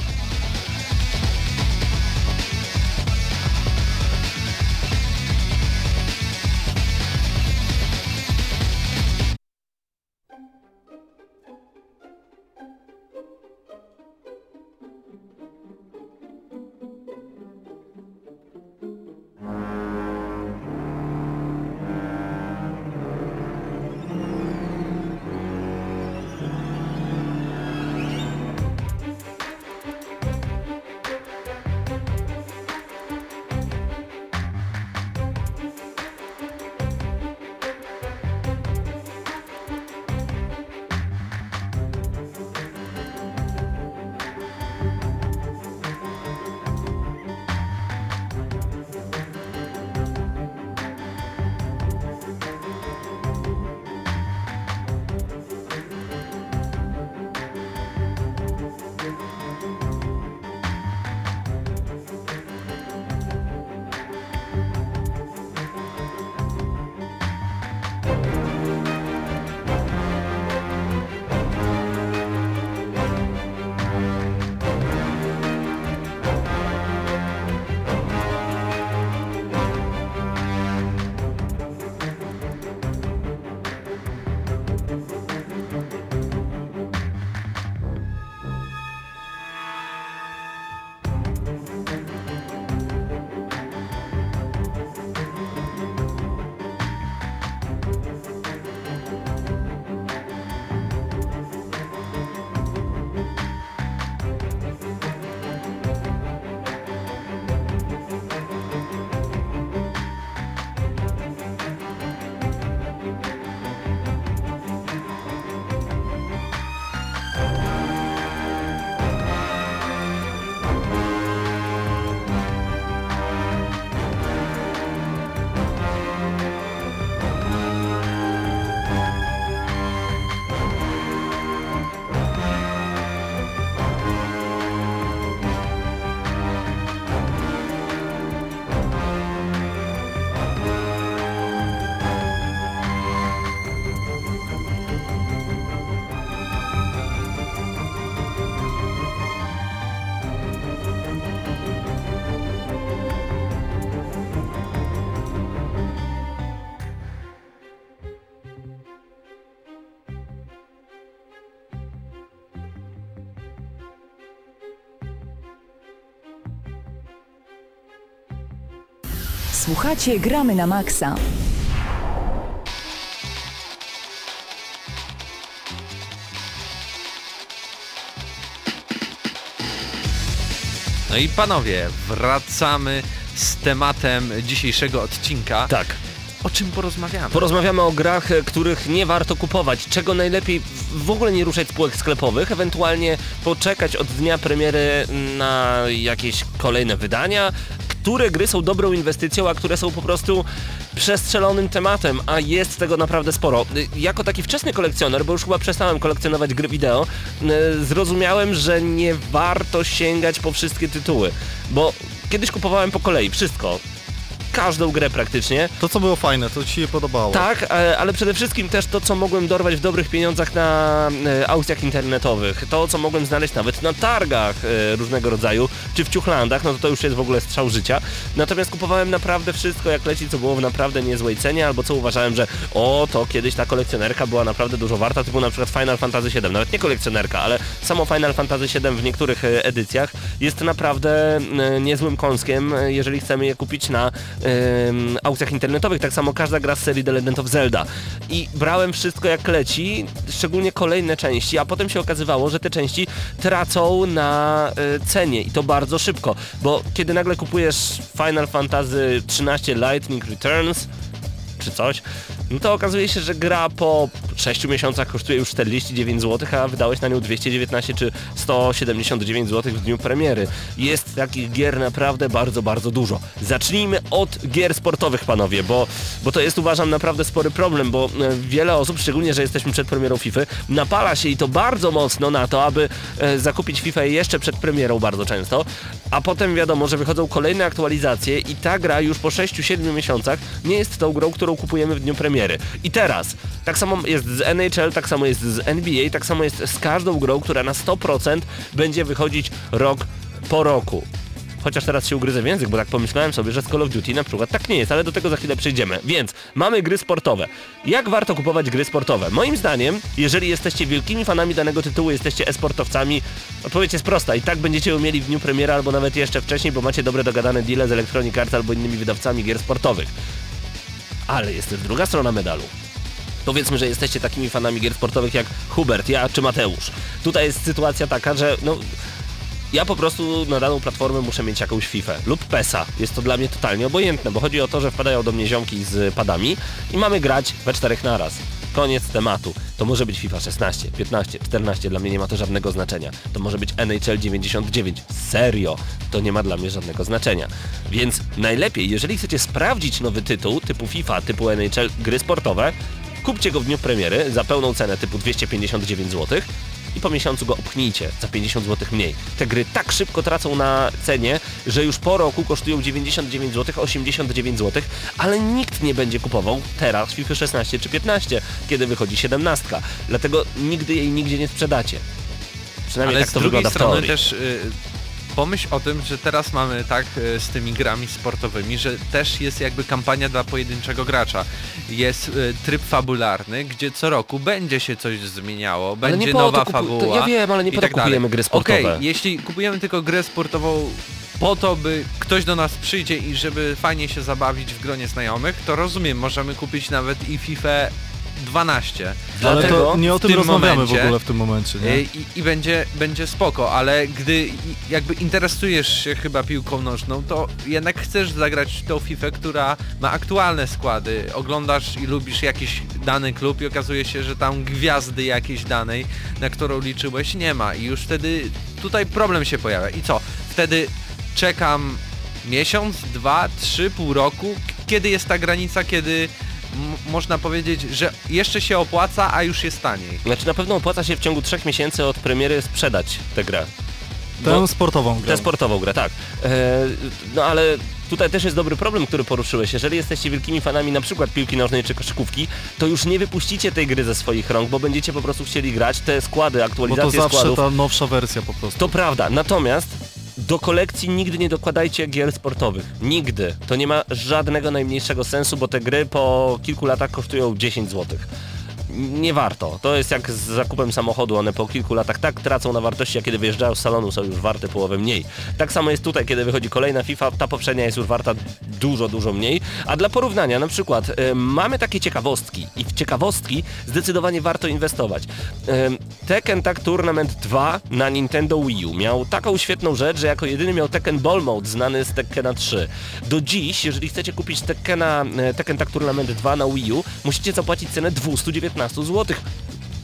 Słuchacie Gramy na Maxa. No i panowie, wracamy z tematem dzisiejszego odcinka. Tak. O czym porozmawiamy? Porozmawiamy o grach, e, których nie warto kupować, czego najlepiej w- ogóle nie ruszać spółek sklepowych, ewentualnie poczekać od dnia premiery na jakieś kolejne wydania, które gry są dobrą inwestycją, a które są po prostu przestrzelonym tematem, a jest tego naprawdę sporo. Y, Jako taki wczesny kolekcjoner, bo już chyba przestałem kolekcjonować gry wideo, y, zrozumiałem, że nie warto sięgać po wszystkie tytuły, bo kiedyś kupowałem po kolei wszystko. Każdą grę praktycznie, To co było fajne, to ci się podobało. tak, e, ale przede wszystkim też to, co mogłem dorwać w dobrych pieniądzach na e, aukcjach internetowych, to, co mogłem znaleźć nawet na targach e, różnego rodzaju, czy w ciuchlandach, no to to już jest w ogóle strzał życia. Natomiast kupowałem naprawdę wszystko, jak leci, co było w naprawdę niezłej cenie, albo co uważałem, że o, to kiedyś ta kolekcjonerka była naprawdę dużo warta, typu na przykład Final Fantasy VII, nawet nie kolekcjonerka, ale samo Final Fantasy VII w niektórych edycjach jest naprawdę niezłym kąskiem, jeżeli chcemy je kupić na em, aukcjach internetowych. Tak samo każda gra z serii The Legend of Zelda. I brałem wszystko jak leci, szczególnie kolejne części, a potem się okazywało, że te części tracą na e, cenie i to bardzo szybko, bo kiedy nagle kupujesz Final Fantasy XIII Lightning Returns, czy coś, no to okazuje się, że gra po 6 miesiącach kosztuje już 49 zł, a wydałeś na nią 219 czy 179 zł w dniu premiery. Jest takich gier naprawdę bardzo, bardzo dużo. Zacznijmy od gier sportowych, panowie, bo, bo to jest uważam naprawdę spory problem, bo e, wiele osób, szczególnie, że jesteśmy przed premierą FIFA, napala się i to bardzo mocno na to, aby e, zakupić FIFA jeszcze przed premierą bardzo często, a potem wiadomo, że wychodzą kolejne aktualizacje i ta gra już po 6-7 miesiącach nie jest tą grą, którą kupujemy w dniu premiery. I teraz, tak samo jest z NHL, tak samo jest z NBA, tak samo jest z każdą grą, która na 100% będzie wychodzić rok po roku. Chociaż teraz się ugryzę w język, bo tak pomyślałem sobie, że z Call of Duty na przykład tak nie jest, ale do tego za chwilę przejdziemy. Więc mamy gry sportowe. Jak warto kupować gry sportowe? Moim zdaniem, jeżeli jesteście wielkimi fanami danego tytułu, jesteście e-sportowcami, odpowiedź jest prosta. I tak będziecie ją mieli w dniu premiera albo nawet jeszcze wcześniej, bo macie dobre dogadane deale z Electronic Arts albo innymi wydawcami gier sportowych. Ale jest też druga strona medalu. Powiedzmy, że jesteście takimi fanami gier sportowych jak Hubert, ja czy Mateusz. Tutaj jest sytuacja taka, że no, ja po prostu na daną platformę muszę mieć jakąś FIFA lub PESA. Jest to dla mnie totalnie obojętne, bo chodzi o to, że wpadają do mnie ziomki z padami i mamy grać we czterech naraz. Koniec tematu. To może być FIFA 16, 15, 14, dla mnie nie ma to żadnego znaczenia. To może być NHL 99. Serio, to nie ma dla mnie żadnego znaczenia. Więc najlepiej, jeżeli chcecie sprawdzić nowy tytuł typu FIFA, typu NHL, gry sportowe, kupcie go w dniu premiery za pełną cenę typu 259 zł i po miesiącu go opchnijcie za 50 zł mniej. Te gry tak szybko tracą na cenie, że już po roku kosztują 99 zł, 89 zł, ale nikt nie będzie kupował teraz FIFA 16 czy 15, kiedy wychodzi 17. Dlatego nigdy jej nigdzie nie sprzedacie. Przynajmniej Ale tak to wygląda w teorii. też y, pomyśl o tym, że teraz mamy tak y, z tymi grami sportowymi, że też jest jakby kampania dla pojedynczego gracza. Jest y, tryb fabularny, gdzie co roku będzie się coś zmieniało, Ale będzie nowa kupu- fabuła. ja wiem, ale nie po tak dalej. kupujemy gry sportowe. Okej, jeśli kupujemy tylko grę sportową po to, by ktoś do nas przyjdzie i żeby fajnie się zabawić w gronie znajomych, to rozumiem, możemy kupić nawet i FIFA 12. Ale Dlatego to nie o tym tym rozmawiamy momencie- w ogóle w tym momencie, nie? I, i będzie, będzie spoko, ale gdy jakby interesujesz się chyba piłką nożną, to jednak chcesz zagrać tą FIFA, która ma aktualne składy. Oglądasz i lubisz jakiś dany klub i okazuje się, że tam gwiazdy jakiejś danej, na którą liczyłeś, nie ma. I już wtedy tutaj problem się pojawia. I co? Wtedy czekam miesiąc, dwa, trzy, pół roku, kiedy jest ta granica, kiedy można powiedzieć, że jeszcze się opłaca, a już jest taniej. Znaczy na pewno opłaca się w ciągu trzech miesięcy od premiery sprzedać tę grę. Tę bo- sportową grę. Tę sportową grę, tak. E, no ale tutaj też jest dobry problem, który poruszyłeś. Jeżeli jesteście wielkimi fanami na przykład piłki nożnej czy koszykówki, to już nie wypuścicie tej gry ze swoich rąk, bo będziecie po prostu chcieli grać te składy, Bo to aktualizacje zawsze składów. ta nowsza wersja po prostu. To prawda, natomiast do kolekcji nigdy nie dokładajcie gier sportowych. Nigdy. To nie ma żadnego najmniejszego sensu, bo te gry po kilku latach kosztują 10 zł. Nie warto. To jest jak z zakupem samochodu, one po kilku latach tak tracą na wartości, a kiedy wyjeżdżają z salonu są już warte połowę mniej. Tak samo jest tutaj, kiedy wychodzi kolejna FIFA, ta poprzednia jest już warta dużo, dużo mniej. A dla porównania, na przykład y, mamy takie ciekawostki i w ciekawostki zdecydowanie warto inwestować. Y, Tekken Tag Tournament 2 na Nintendo Wii U miał taką świetną rzecz, że jako jedyny miał Tekken Ball Mode znany z Tekkena 3. Do dziś, jeżeli chcecie kupić Tekkena, e, Tekken Tag Tournament 2 na Wii U, musicie zapłacić cenę 219 zł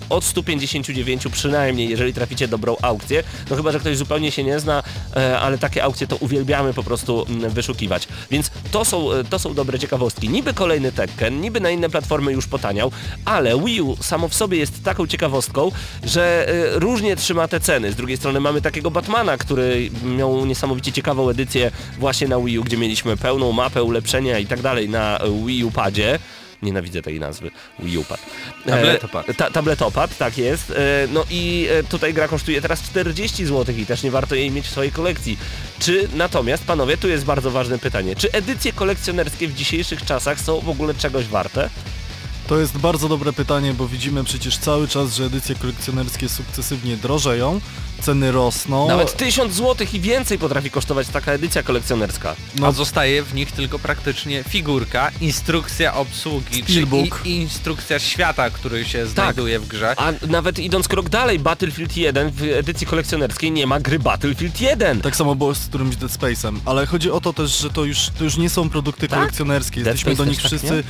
od 159 przynajmniej, jeżeli traficie dobrą aukcję. No chyba, że ktoś zupełnie się nie zna, e, ale takie aukcje to uwielbiamy po prostu mm, wyszukiwać. Więc to są, e, to są dobre ciekawostki. Niby kolejny Tekken, niby na inne platformy już potaniał, ale Wii U samo w sobie jest taką ciekawostką, że e, różnie trzyma te ceny. Z drugiej strony mamy takiego Batmana, który miał niesamowicie ciekawą edycję właśnie na Wii U, gdzie mieliśmy pełną mapę ulepszenia i tak dalej na Wii U padzie. Nienawidzę tej nazwy. Wii U pad. Tabletopad. E, ta, tabletopad, tak jest. E, no i e, tutaj gra kosztuje teraz 40 zł i też nie warto jej mieć w swojej kolekcji. Czy natomiast, panowie, tu jest bardzo ważne pytanie, czy edycje kolekcjonerskie w dzisiejszych czasach są w ogóle czegoś warte? To jest bardzo dobre pytanie, bo widzimy przecież cały czas, że edycje kolekcjonerskie sukcesywnie drożeją, ceny rosną. Nawet 1000 zł i więcej potrafi kosztować taka edycja kolekcjonerska. A zostaje w nich tylko praktycznie figurka, instrukcja obsługi, czy Steelbook. i, i instrukcja świata, który się znajduje w grze. A nawet idąc krok dalej, Battlefield 1 w edycji kolekcjonerskiej nie ma gry Battlefield 1. Tak samo było z którymś Dead Space'em, ale chodzi o to też, że to już, to już nie są produkty Tak? kolekcjonerskie. Dead Jesteśmy Space do nich też tak wszyscy.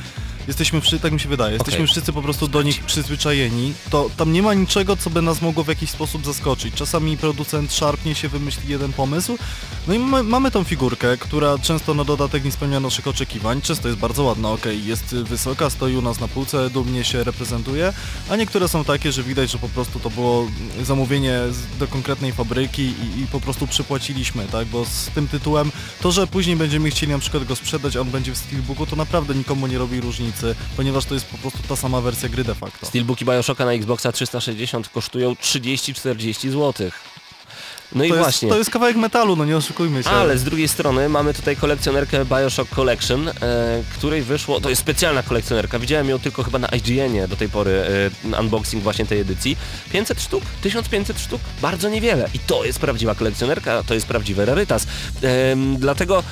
Jesteśmy wszyscy, tak mi się wydaje, jesteśmy Okej. wszyscy po prostu do nich przyzwyczajeni. To tam nie ma niczego, co by nas mogło w jakiś sposób zaskoczyć. Czasami producent szarpnie się, wymyśli jeden pomysł. No i mamy, mamy tą figurkę, która często na dodatek nie spełnia naszych oczekiwań. Często jest bardzo ładna, okej, jest wysoka, stoi u nas na półce, dumnie się reprezentuje, a niektóre są takie, że widać, że po prostu to było zamówienie do konkretnej fabryki i, i po prostu przypłaciliśmy, tak? Bo z tym tytułem to, że później będziemy chcieli na przykład go sprzedać, a on będzie w Steelbooku, to naprawdę nikomu nie robi różnicy, ponieważ to jest po prostu ta sama wersja gry de facto. Steelbooki Bioshocka na Xboxa 360 kosztują 30-40 zł. No i To jest, właśnie. to jest kawałek metalu, no nie oszukujmy się. Ale z drugiej strony mamy tutaj kolekcjonerkę Bioshock Collection, e, której wyszło, to jest specjalna kolekcjonerka, widziałem ją tylko chyba na IGN-ie do tej pory, e, unboxing właśnie tej edycji. 500 sztuk? 1500 sztuk? Bardzo niewiele. I to jest prawdziwa kolekcjonerka, to jest prawdziwy rarytas. Em, dlatego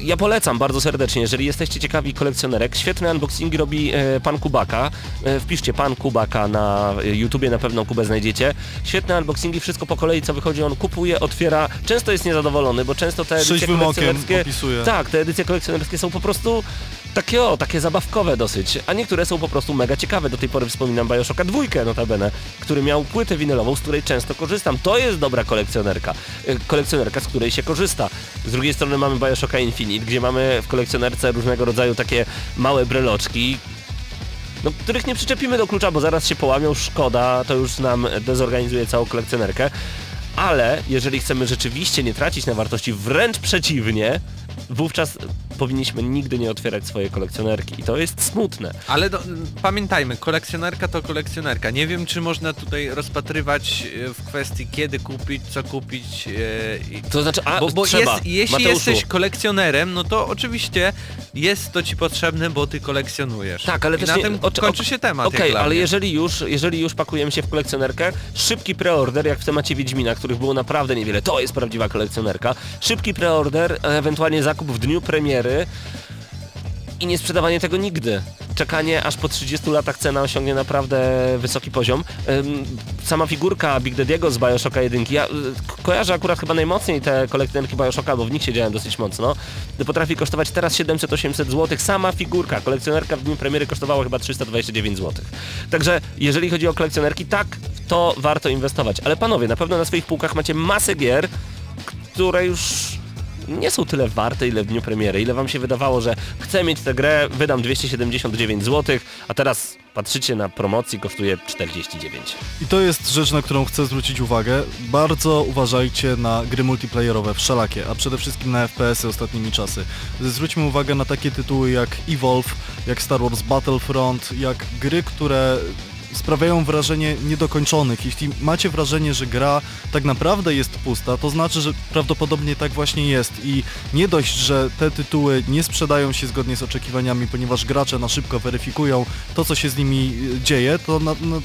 ja polecam bardzo serdecznie, jeżeli jesteście ciekawi kolekcjonerek, świetne unboxingi robi e, pan Kubaka. E, wpiszcie pan Kubaka na e, YouTubie, na pewno Kubę znajdziecie. Świetne unboxingi, wszystko po kolei co wychodzi, on kupuje, otwiera, często jest niezadowolony, bo często te edycje kolekcjonerskie... opisuje. Tak, te edycje kolekcjonerskie są po prostu takie o, takie zabawkowe dosyć, a niektóre są po prostu mega ciekawe. Do tej pory wspominam Bioshocka dwójkę notabene, który miał płytę winylową, z której często korzystam. To jest dobra kolekcjonerka. E, Kolekcjonerka, z której się korzysta. Z drugiej strony mamy Bioshocka Infinite, gdzie mamy w kolekcjonerce różnego rodzaju takie małe breloczki, no, których nie przyczepimy do klucza, bo zaraz się połamią, szkoda, to już nam dezorganizuje całą kolekcjonerkę. Ale jeżeli chcemy rzeczywiście nie tracić na wartości, wręcz przeciwnie, wówczas powinniśmy nigdy nie otwierać swojej kolekcjonerki. I to jest smutne. Ale do, pamiętajmy, kolekcjonerka to kolekcjonerka. Nie wiem, czy można tutaj rozpatrywać e, w kwestii kiedy kupić, co kupić. i- To znaczy, a bo bo trzeba. jest, jeśli Mateuszu. jesteś kolekcjonerem, no to oczywiście jest to ci potrzebne, bo ty kolekcjonujesz. Tak, ale I też na nie- tym oczy- kończy ok- się temat. Okej, dla ale jeżeli już, jeżeli już pakujemy się w kolekcjonerkę, szybki preorder, jak w temacie Wiedźmina, których było naprawdę niewiele, to jest prawdziwa kolekcjonerka. Szybki preorder, ewentualnie zakup w dniu premiery i nie sprzedawanie tego nigdy. Czekanie aż po 30 latach cena osiągnie naprawdę wysoki poziom. Sama figurka Big Daddy'ego z Bioshocka 1, ja y, ko- kojarzę akurat chyba najmocniej te kolekcjonerki Bioshocka, bo w nich siedziałem dosyć mocno. Potrafi kosztować teraz 700-800 zł. Sama figurka, kolekcjonerka w dniu premiery kosztowała chyba 329 zł. Także jeżeli chodzi o kolekcjonerki, tak, to warto inwestować. Ale panowie, na pewno na swoich półkach macie masę gier, które już nie są tyle warte, ile w dniu premiery. Ile wam się wydawało, że chcę mieć tę grę, wydam 279 zł, a teraz patrzycie na promocji, kosztuje 49. I to jest rzecz, na którą chcę zwrócić uwagę. Bardzo uważajcie na gry multiplayerowe, wszelakie, a przede wszystkim na FPS-y ostatnimi czasy. Zwróćmy uwagę na takie tytuły jak Evolve, jak Star Wars Battlefront, jak gry, które sprawiają wrażenie niedokończonych. Jeśli macie wrażenie, że gra tak naprawdę jest pusta, to znaczy, że prawdopodobnie tak właśnie jest i nie dość, że te tytuły nie sprzedają się zgodnie z oczekiwaniami, ponieważ gracze na szybko weryfikują to, co się z nimi y, dzieje, to na, na,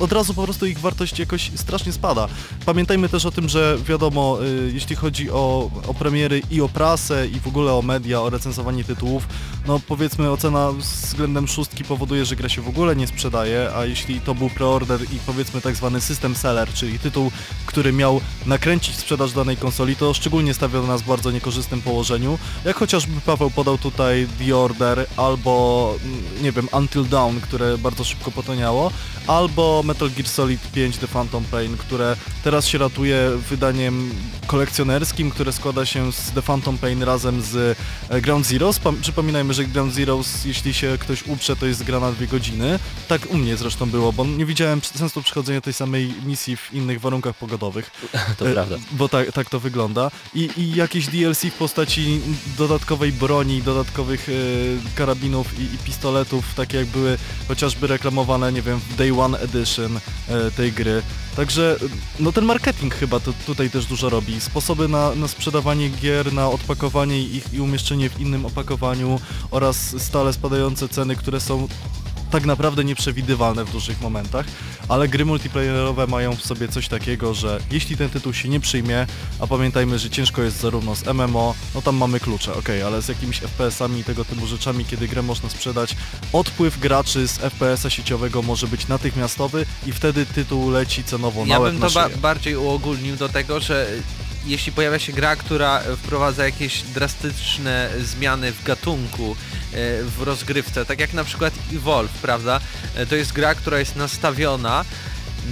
od razu po prostu ich wartość jakoś strasznie spada. Pamiętajmy też o tym, że wiadomo, y, jeśli chodzi o, o premiery i o prasę i w ogóle o media, o recenzowanie tytułów, no powiedzmy ocena względem szóstki powoduje, że gra się w ogóle nie sprzedaje, a jeśli to był preorder i powiedzmy tak zwany system seller, czyli tytuł, który miał nakręcić sprzedaż danej konsoli, to szczególnie stawia nas w bardzo niekorzystnym położeniu, jak chociażby Paweł podał tutaj The Order albo, mm, nie wiem, Until Dawn, które bardzo szybko potoniało, albo Metal Gear Solid 5 The Phantom Pain, które teraz się ratuje wydaniem kolekcjonerskim, które składa się z The Phantom Pain razem z e, Ground Zeroes. Przypominajmy, że Ground Zeroes, jeśli się ktoś uprze, to jest gra na dwie godziny. Tak u mnie zresztą było, bo nie widziałem sensu przechodzenia tej samej misji w innych warunkach pogodowych. To E, prawda. Bo tak, tak to wygląda. I, I jakieś DLC w postaci dodatkowej broni, dodatkowych e, karabinów i, i pistoletów, takie jak były chociażby reklamowane, nie wiem, w Day One Edition e, tej gry. Także no ten marketing chyba to, tutaj też dużo robi. Sposoby na, na sprzedawanie gier, na odpakowanie ich i umieszczenie w innym opakowaniu oraz stale spadające ceny, które są tak naprawdę nieprzewidywalne w dużych momentach, ale gry multiplayerowe mają w sobie coś takiego, że jeśli ten tytuł się nie przyjmie, a pamiętajmy, że ciężko jest zarówno z MMO, no tam mamy klucze, ok, ale z jakimiś FPS-ami i tego typu rzeczami, kiedy grę można sprzedać, odpływ graczy z FPS-a sieciowego może być natychmiastowy i wtedy tytuł leci cenowo na Ja bym to ba bardziej uogólnił do tego, że jeśli pojawia się gra, która wprowadza jakieś drastyczne zmiany w gatunku, e, w rozgrywce, tak jak na przykład Evolve, prawda? E, To jest gra, która jest nastawiona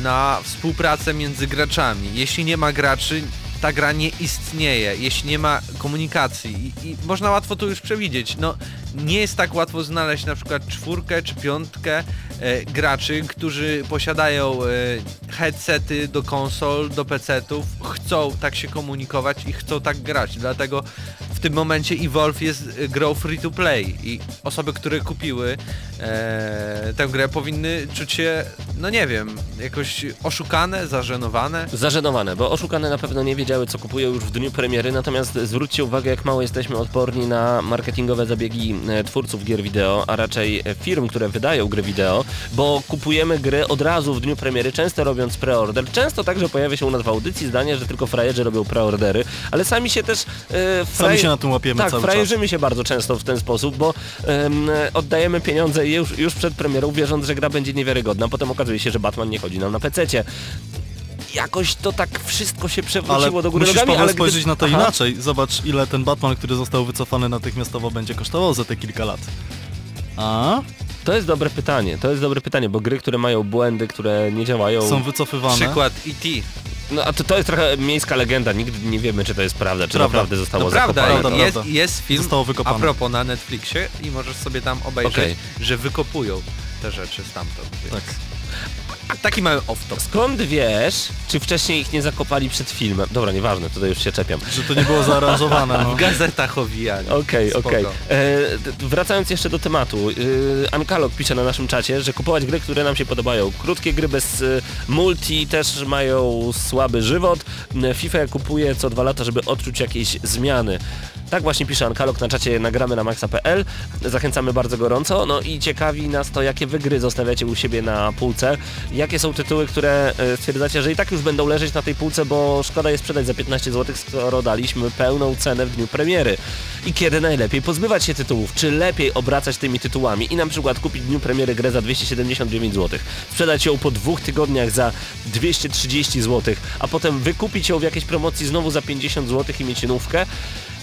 na współpracę między graczami. Jeśli nie ma graczy, ta gra nie istnieje, jeśli nie ma komunikacji i, i można łatwo to już przewidzieć. No, nie jest tak łatwo znaleźć na przykład czwórkę czy piątkę e, graczy, którzy posiadają e, headsety do konsol, do PC-ów, chcą tak się komunikować i chcą tak grać. Dlatego w tym momencie Evolve jest e, grą free to play i osoby, które kupiły e, tę grę powinny czuć się, no nie wiem, jakoś oszukane, zażenowane. Zażenowane, bo oszukane na pewno nie wiedziały, co kupują już w dniu premiery, natomiast zwróćcie uwagę, jak mało jesteśmy odporni na marketingowe zabiegi e, twórców gier wideo, a raczej e, firm, które wydają gry wideo, bo kupujemy gry od razu w dniu premiery, często robiąc preorder. Często także pojawia się u nas w audycji zdanie, że tylko frajerzy robią preordery, ale sami się też... E, Sami się na tym łapiemy tak, cały czas. frajerzymy się bardzo często w ten sposób, bo em, oddajemy pieniądze już, już przed premierą, wierząc, że gra będzie niewiarygodna. Potem okazuje się, że Batman nie chodzi nam na pececie. Jakoś to tak wszystko się Ale przewróciło do góry musisz nogami, ale spojrzeć gdy... na to Aha. inaczej. Zobacz ile ten Batman, który został wycofany natychmiastowo będzie kosztował za te kilka lat. A? To jest dobre pytanie, to jest dobre pytanie, bo gry, które mają błędy, które nie działają... Są wycofywane. Przykład E.T. No a to, to jest trochę miejska legenda, nigdy nie wiemy, czy to jest prawda, czy Prawda. naprawdę zostało No prawda, zakopane. Prawda, jest, prawda. jest film Zostało a wykopane. propos na Netflixie i możesz sobie tam obejrzeć, Okej. że wykopują te rzeczy stamtąd. Więc... Tak. Taki mały off-top. Skąd wiesz, czy wcześniej ich nie zakopali przed filmem? Dobra, nieważne, tutaj już się czepiam. Że to nie było zaaranżowane, no. W gazetach owijali. Okej, Spoko. okej. E, d- Wracając jeszcze do tematu. E, Ankalog pisze na naszym czacie, że kupować gry, które nam się podobają. Krótkie gry bez e, multi też mają słaby żywot. E, FIFA ja kupuję co dwa lata, żeby odczuć jakieś zmiany. Tak właśnie pisze Ankalog na czacie nagramy na maxa.pl. Zachęcamy bardzo gorąco. No i ciekawi nas to, jakie wy gry zostawiacie u siebie na półce. Jakie są tytuły, które e, stwierdzacie, że i tak już będą leżeć na tej półce, bo szkoda je sprzedać za 15 zł, skoro daliśmy pełną cenę w dniu premiery. I kiedy najlepiej pozbywać się tytułów? Czy lepiej obracać tymi tytułami i na przykład kupić w dniu premiery grę za 279 zł, sprzedać ją po dwóch tygodniach za 230 zł, a potem wykupić ją w jakiejś promocji znowu za 50 zł i mieć nówkę?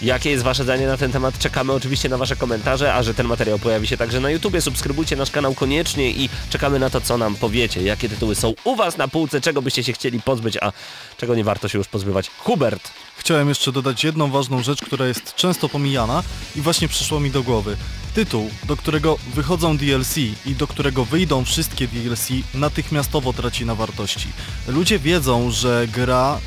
Jakie jest Wasze zdanie na ten temat? Czekamy oczywiście na Wasze komentarze, a że ten materiał pojawi się także na YouTubie, subskrybujcie nasz kanał koniecznie i czekamy na to, co nam powiecie. Jakie tytuły są u Was na półce, czego byście się chcieli pozbyć, a czego nie warto się już pozbywać. Hubert! Chciałem jeszcze dodać jedną ważną rzecz, która jest często pomijana i właśnie przyszło mi do głowy. tytuł, do którego wychodzą DLC i do którego wyjdą wszystkie DLC, natychmiastowo traci na wartości. Ludzie wiedzą, że gra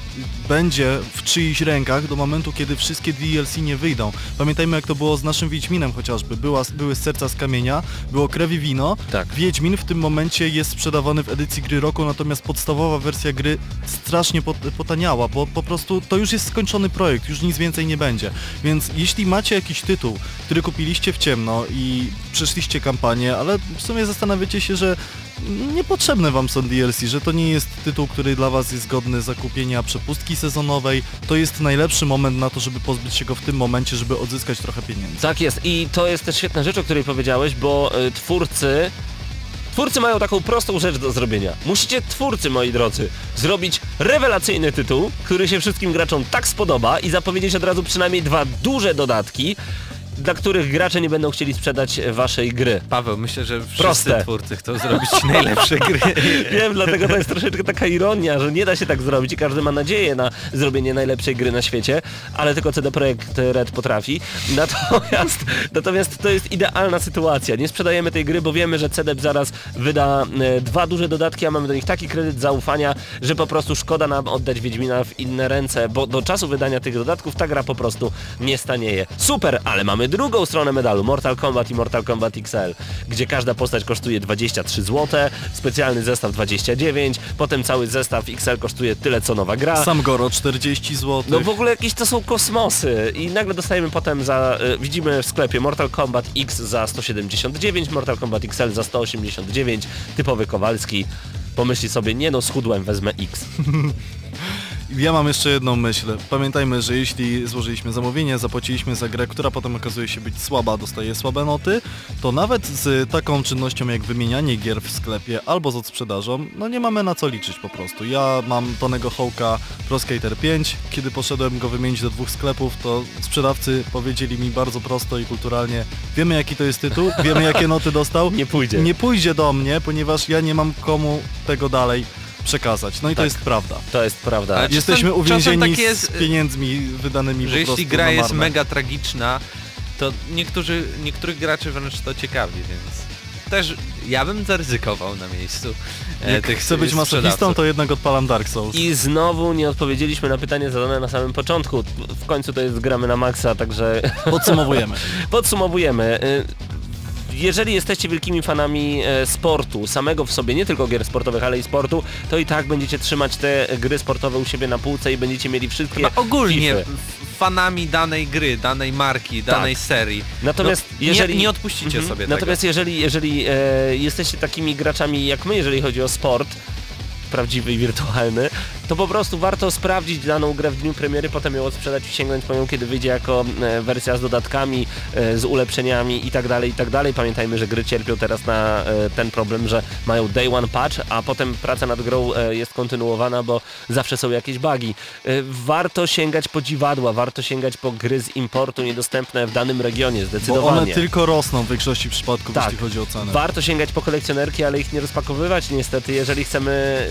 będzie w czyichś rękach do momentu, kiedy wszystkie DLC nie wyjdą. Pamiętajmy jak to było z naszym Wiedźminem chociażby. Była, były serca z kamienia, było krew i wino. Tak. Wiedźmin w tym momencie jest sprzedawany w edycji gry roku, natomiast podstawowa wersja gry strasznie pot, potaniała, bo po prostu to już jest skończony projekt, już nic więcej nie będzie. Więc jeśli macie jakiś tytuł, który kupiliście w ciemno i przeszliście kampanię, ale w sumie zastanawiacie się, że niepotrzebne wam są DLC, że to nie jest tytuł, który dla was jest godny zakupienia przepustki sezonowej, to jest najlepszy moment na to, żeby pozbyć się go w tym momencie, żeby odzyskać trochę pieniędzy. Tak jest i to jest też świetna rzecz, o której powiedziałeś, bo y, twórcy Twórcy mają taką prostą rzecz do zrobienia. Musicie twórcy, moi drodzy, zrobić rewelacyjny tytuł, który się wszystkim graczom tak spodoba i zapowiedzieć od razu przynajmniej dwa duże dodatki, dla których gracze nie będą chcieli sprzedać waszej gry. Paweł, myślę, że wszyscy Proste. twórcy chcą zrobić najlepsze gry. Wiem, dlatego to jest troszeczkę taka ironia, że nie da się tak zrobić i każdy ma nadzieję na zrobienie najlepszej gry na świecie, ale tylko CD Projekt Red potrafi. Natomiast, natomiast to jest idealna sytuacja. Nie sprzedajemy tej gry, bo wiemy, że CD zaraz wyda e, dwa duże dodatki, a mamy do nich taki kredyt zaufania, że po prostu szkoda nam oddać Wiedźmina w inne ręce, bo do czasu wydania tych dodatków ta gra po prostu nie stanieje. Super, ale mamy drugą stronę medalu, Mortal Kombat i Mortal Kombat XL, gdzie każda postać kosztuje 23 zł, specjalny zestaw 29, potem cały zestaw XL kosztuje tyle co nowa gra. Sam Goro 40 zł. No w ogóle jakieś to są kosmosy i nagle dostajemy potem za, y, widzimy w sklepie Mortal Kombat X za 179, Mortal Kombat XL za 189, typowy Kowalski. Pomyśli sobie, nie no, schudłem, wezmę X. Ja mam jeszcze jedną myśl. Pamiętajmy, że jeśli złożyliśmy zamówienie, zapłaciliśmy za grę, która potem okazuje się być słaba, dostaje słabe noty, to nawet z taką czynnością jak wymienianie gier w sklepie albo z odsprzedażą, no nie mamy na co liczyć po prostu. Ja mam Tonego Hołka Pro Skater 5, kiedy poszedłem go wymienić do dwóch sklepów, to sprzedawcy powiedzieli mi bardzo prosto i kulturalnie, wiemy jaki to jest tytuł, wiemy jakie noty dostał, Nie pójdzie. nie pójdzie do mnie, ponieważ ja nie mam komu tego dalej przekazać. No i to Tak. jest prawda. To jest prawda. Ale Jesteśmy czasem uwięzieni tak jest, z pieniędzmi wydanymi że po prostu jeśli gra na jest mega tragiczna, to niektórzy, niektórych graczy wręcz to ciekawi, więc też ja bym zaryzykował na miejscu e, Jak tych chcę być masochistą, to jednak odpalam Dark Souls. I znowu nie odpowiedzieliśmy na pytanie zadane na samym początku. W końcu to jest gramy na maksa, także Podsumowujemy. Podsumowujemy. Jeżeli jesteście wielkimi fanami e, sportu, samego w sobie, nie tylko gier sportowych, ale i sportu, to i tak będziecie trzymać te gry sportowe u siebie na półce i będziecie mieli wszystkie Chyba ogólnie Fify. f- fanami danej gry, danej marki, danej serii. Natomiast no, jeżeli... Nie, nie odpuścicie Mhm. sobie Natomiast jeżeli, jeżeli e, jesteście takimi graczami jak my, jeżeli chodzi o sport, prawdziwy i wirtualny, to po prostu warto sprawdzić daną grę w dniu premiery, potem ją odsprzedać i sięgnąć po nią, kiedy wyjdzie jako e, wersja z dodatkami, e, z ulepszeniami i tak dalej, i tak dalej. Pamiętajmy, że gry cierpią teraz na e, ten problem, że mają day one patch, a potem praca nad grą jest kontynuowana, bo zawsze są jakieś bugi. Warto sięgać po dziwadła, warto sięgać po gry z importu niedostępne w danym regionie, Bo zdecydowanie. one tylko rosną w większości przypadków, Tak. jeśli chodzi o cenę. Warto sięgać po kolekcjonerki, ale ich nie rozpakowywać niestety, jeżeli chcemy,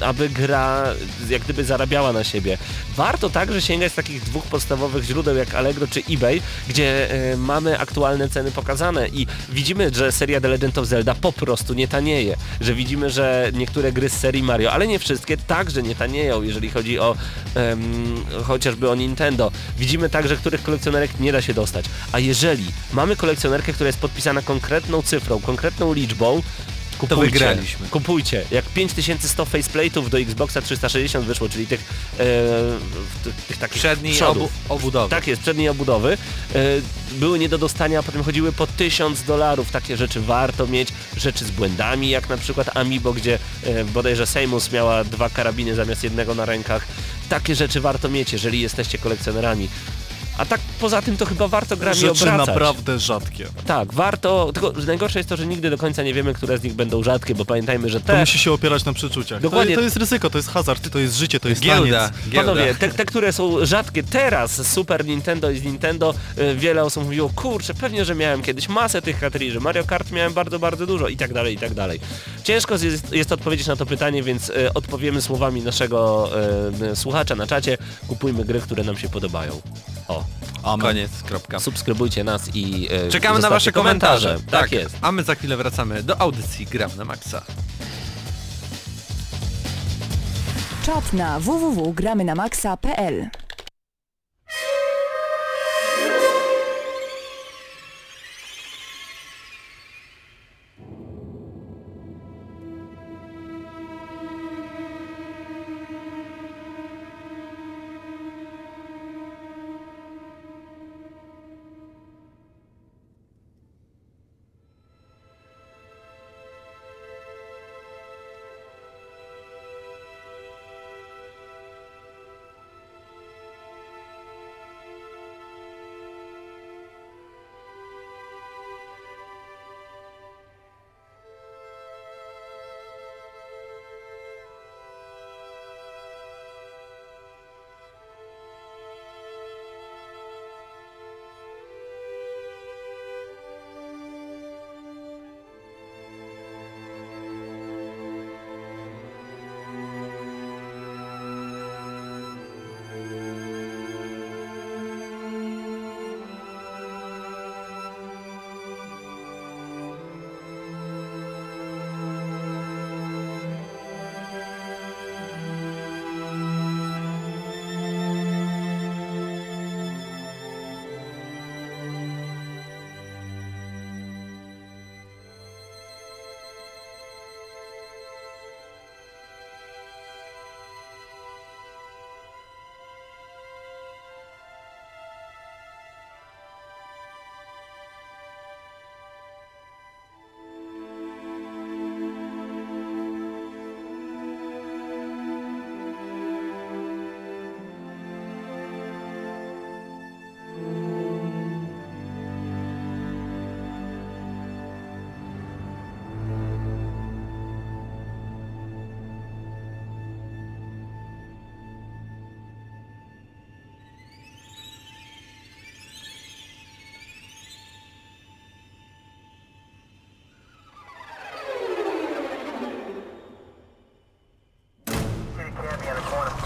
aby gra jak gdyby zarabiała na siebie. Warto także sięgać z takich dwóch podstawowych źródeł jak Allegro czy eBay, gdzie y, mamy aktualne ceny pokazane i widzimy, że seria The Legend of Zelda po prostu nie tanieje, że widzimy, że niektóre gry z serii Mario, ale nie wszystkie, także nie tanieją, jeżeli chodzi o ym, chociażby o Nintendo. Widzimy także, których kolekcjonerek nie da się dostać. A jeżeli mamy kolekcjonerkę, która jest podpisana konkretną cyfrą, konkretną liczbą, kupujcie. wygraliśmy. Kupujcie. Jak 5100 faceplate'ów do Xboxa 360 wyszło, czyli tych, e, tych, takich Przedniej przodów. obu, obudowy. Tak jest, przedniej obudowy. E, były nie do dostania, a potem chodziły po 1000 dolarów. Takie rzeczy warto mieć. Rzeczy z błędami, jak na przykład Amiibo, gdzie e, bodajże Seymus miała dwa karabiny zamiast jednego na rękach. Takie rzeczy warto mieć, jeżeli jesteście kolekcjonerami. A tak poza tym to chyba warto grami Rzeczy obracać. naprawdę rzadkie. Tak, warto, tylko najgorsze jest to, że nigdy do końca nie wiemy, które z nich będą rzadkie, bo pamiętajmy, że To te... musi się opierać na przeczuciach. Dokładnie. To, to jest ryzyko, to jest hazard, to jest życie, to jest Giełda, taniec. giełda. Panowie, te, te, które są rzadkie teraz z Super Nintendo i z Nintendo, y, wiele osób mówiło, kurczę, pewnie, że miałem kiedyś masę tych kartridży, Mario Kart miałem bardzo, bardzo dużo i tak dalej, i tak dalej. Ciężko jest, jest odpowiedzieć na to pytanie, więc y, odpowiemy słowami naszego y, słuchacza na czacie, kupujmy gry, które nam się podobają. O. Amen. Koniec, kropka. Subskrybujcie nas i e, Czekamy na wasze komentarze. Tak, jest. A my za chwilę wracamy do audycji Gram na Maxa. Czat na www.gramynamaxa.pl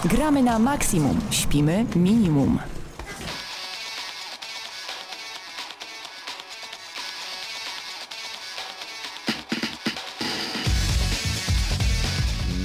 Gramy na maksimum, śpimy minimum.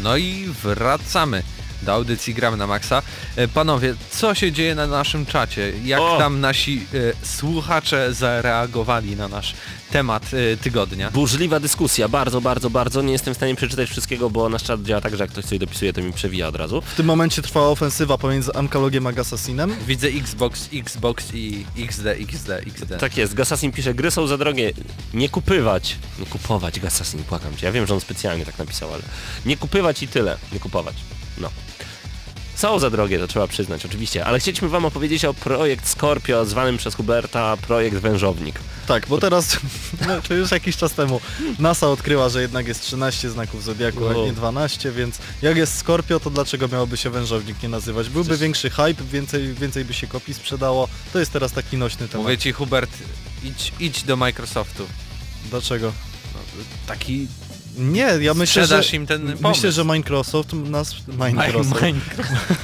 No i wracamy do audycji Gram na Maxa. E, Panowie, co się dzieje na naszym czacie? Jak O! tam nasi e, słuchacze zareagowali na nasz temat e, tygodnia? Burzliwa dyskusja, bardzo, bardzo, bardzo. Nie jestem w stanie przeczytać wszystkiego, bo nasz czat działa tak, że jak ktoś coś dopisuje, to mi przewija od razu. W tym momencie trwała ofensywa pomiędzy Amkalogiem a Assassinem. Widzę Xbox, Xbox i XD, XD, XD. Tak jest, Gassassin pisze, gry są za drogie, nie kupywać. Nie kupować, Gassassin, płakam cię. Ja wiem, że on specjalnie tak napisał, ale nie kupywać i tyle, nie kupować. No. Są za drogie, to trzeba przyznać, oczywiście, ale chcieliśmy wam opowiedzieć o projekt Scorpio, zwanym przez Huberta projekt Wężownik. Tak, bo teraz, no, to już jakiś czas temu, NASA odkryła, że jednak jest 13 znaków Zodiaku, a nie 12, więc jak jest Skorpio, to dlaczego miałoby się wężownik nie nazywać? Byłby Przecież- większy hype, więcej, więcej by się kopii sprzedało. To jest teraz taki nośny temat. Mówię ci Hubert, idź, idź do Microsoftu. Dlaczego? No, taki Nie, ja myślę, że... Im ten Myślę, że Microsoft nas... Microsoft.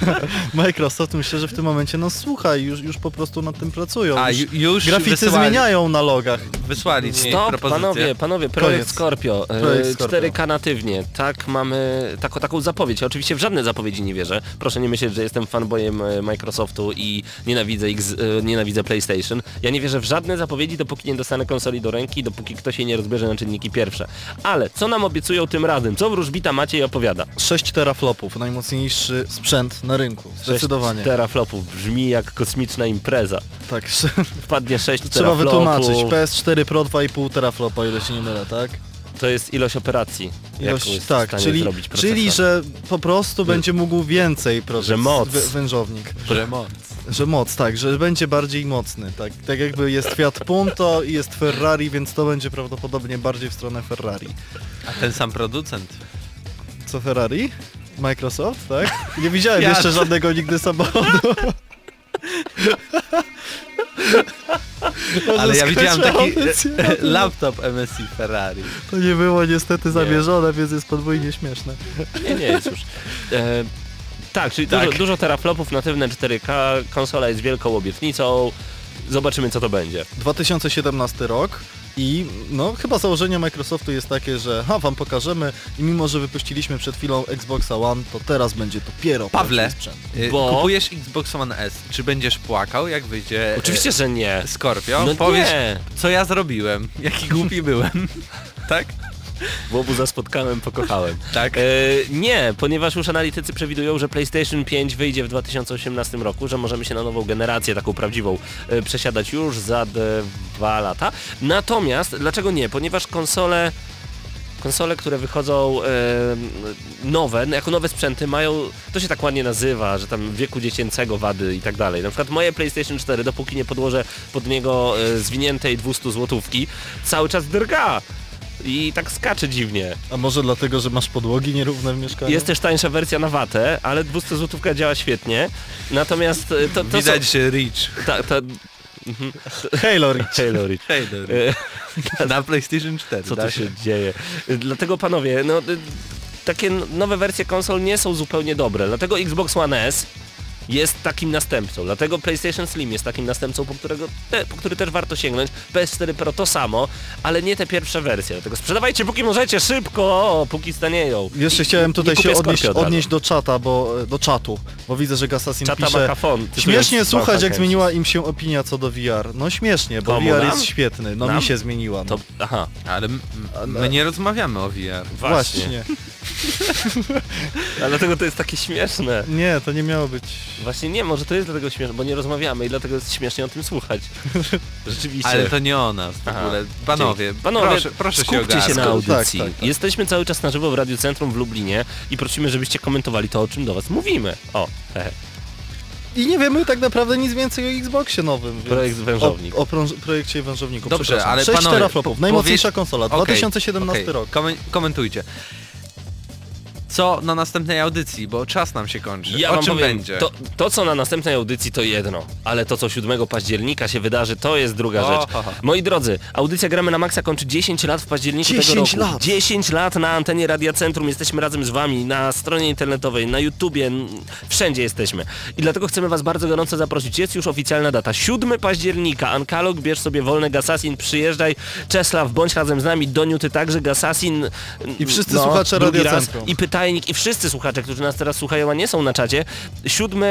Microsoft myślę, że w tym momencie nas słucha i już, już po prostu nad tym pracują. A Już ju, już Graficy wysłali, zmieniają na logach. Wysłali ci Stop, propozycję. panowie, panowie, projekt Koniec. Scorpio, e, Projekt Scorpio. 4K natywnie, tak, mamy taką, taką zapowiedź. Ja oczywiście w żadne zapowiedzi nie wierzę. Proszę nie myśleć, że jestem fanboyem e, Microsoftu i nienawidzę, X, e, nienawidzę PlayStation. Ja nie wierzę w żadne zapowiedzi, dopóki nie dostanę konsoli do ręki, dopóki ktoś jej nie rozbierze na czynniki pierwsze. Ale co nam obiecują tym razem? Co wróżbita Maciej opowiada? 6 teraflopów, najmocniejszy sprzęt na rynku. Zdecydowanie. 6 teraflopów, brzmi jak kosmiczna impreza. Tak, Wpadnie 6 trzeba teraflopów. wytłumaczyć. PS4 Pro 2,5 teraflopa, ile się nie mylę, tak? To jest ilość operacji. Ilość, tak, czyli, czyli że po prostu będzie mógł więcej procesor, Że moc. wę- wężownik. Przemoc. Że moc, tak, że będzie bardziej mocny, tak. Tak jakby jest Fiat Punto i jest Ferrari, więc to będzie prawdopodobnie bardziej w stronę Ferrari. A ten sam producent. Co Ferrari? Microsoft, tak? Nie widziałem Fiat. jeszcze żadnego nigdy samochodu. Ale ja widziałem taki laptop MSI Ferrari. To nie było niestety zamierzone, więc jest podwójnie śmieszne. Nie, nie jest już. E, tak, czyli Tak. Dużo, dużo teraflopów, natywne 4K, konsola jest wielką obietnicą. Zobaczymy co to będzie. 2017 rok i no chyba założenie Microsoftu jest takie, że ha, wam pokażemy i mimo, że wypuściliśmy przed chwilą Xboxa One, to teraz będzie dopiero Pawle, prawdziwy sprzęt. y, Bo- kupujesz Xbox One S, czy będziesz płakał, jak wyjdzie Oczywiście, że nie. e, Scorpio? No Powiesz, nie. co ja zrobiłem, jaki głupi byłem, tak? Łobuza spotkałem, pokochałem. Tak. E, nie, ponieważ już analitycy przewidują, że PlayStation 5 wyjdzie w 2018 roku, że możemy się na nową generację, taką prawdziwą, e, przesiadać już za dwa lata. Natomiast, dlaczego nie? Ponieważ konsole konsole, które wychodzą e, nowe, jako nowe sprzęty mają, to się tak ładnie nazywa, że tam wieku dziecięcego wady i tak dalej. Na przykład moje PlayStation 4, dopóki nie podłożę pod niego e, zwiniętej 200 złotówki, cały czas drga. I tak skacze dziwnie. A może dlatego, że masz podłogi nierówne w mieszkaniu? Jest też tańsza wersja na watę, ale 200 złotówka działa świetnie. Natomiast e, to, to Widać, są, Rich. ta, ta, Halo Reach. Halo Reach. Hej, E, na PlayStation 4. Co tu da się dzieje? Dlatego panowie, no y, takie nowe wersje konsol nie są zupełnie dobre. Dlatego Xbox One S jest takim następcą. Dlatego PlayStation Slim jest takim następcą, po, którego te, po który też warto sięgnąć. PS4 Pro to samo, ale nie te pierwsze wersje. Dlatego sprzedawajcie póki możecie, szybko, póki stanieją. Jeszcze chciałem tutaj się odnieść, odnieść do czata, bo do czatu, bo widzę, że Assassin Czata pisze makafon. Śmiesznie słuchać, jak zmieniła im się opinia co do VR. No śmiesznie, bo Komu, VR nam? jest świetny. No Nam? mi się zmieniła. No. To, aha, Ale m- my nie rozmawiamy o VR. właśnie. Właśnie. A dlatego to jest takie śmieszne. Nie, to nie miało być. Właśnie nie, może to jest dlatego śmieszne, bo nie rozmawiamy i dlatego jest śmiesznie o tym słuchać. Rzeczywiście. Ale to nie o nas w Aha, ogóle. Panowie, Dzięki. Panowie, proszę, proszę się skupcie ogarnąć. się na Tak, audycji. tak, tak. Jesteśmy cały czas na żywo w Radiu Centrum w Lublinie i prosimy, żebyście komentowali to, o czym do was mówimy. O, hehe. I nie wiemy tak naprawdę nic więcej o Xboxie nowym. Więc... Projekt wężownik. O, o projekcie wężowniku. Dobrze, przepraszam. ale 6 panowie, teraflopów, najmocniejsza konsola, Okej, 2017 okej. rok. Komen- komentujcie. Co na następnej audycji, bo czas nam się kończy. Ja o wam czym powiem, będzie? To, to co na następnej audycji to jedno, ale to co 7 października się wydarzy to jest druga O, rzecz. ha, ha. Moi drodzy, audycja Gramy na Maxa kończy 10 lat w październiku 10 tego roku. lat! 10 lat na antenie Radia Centrum, jesteśmy razem z wami, na stronie internetowej, na YouTubie, wszędzie jesteśmy. I dlatego chcemy was bardzo gorąco zaprosić. Jest już oficjalna data, 7 października, Ankalog, bierz sobie wolny Gasasin, przyjeżdżaj, Czesław, bądź razem z nami, Doniu, ty także, Gasasin. I wszyscy no, słuchacze Radia. Centrum. I pytajnik, i wszyscy słuchacze, którzy nas teraz słuchają, a nie są na czacie. 7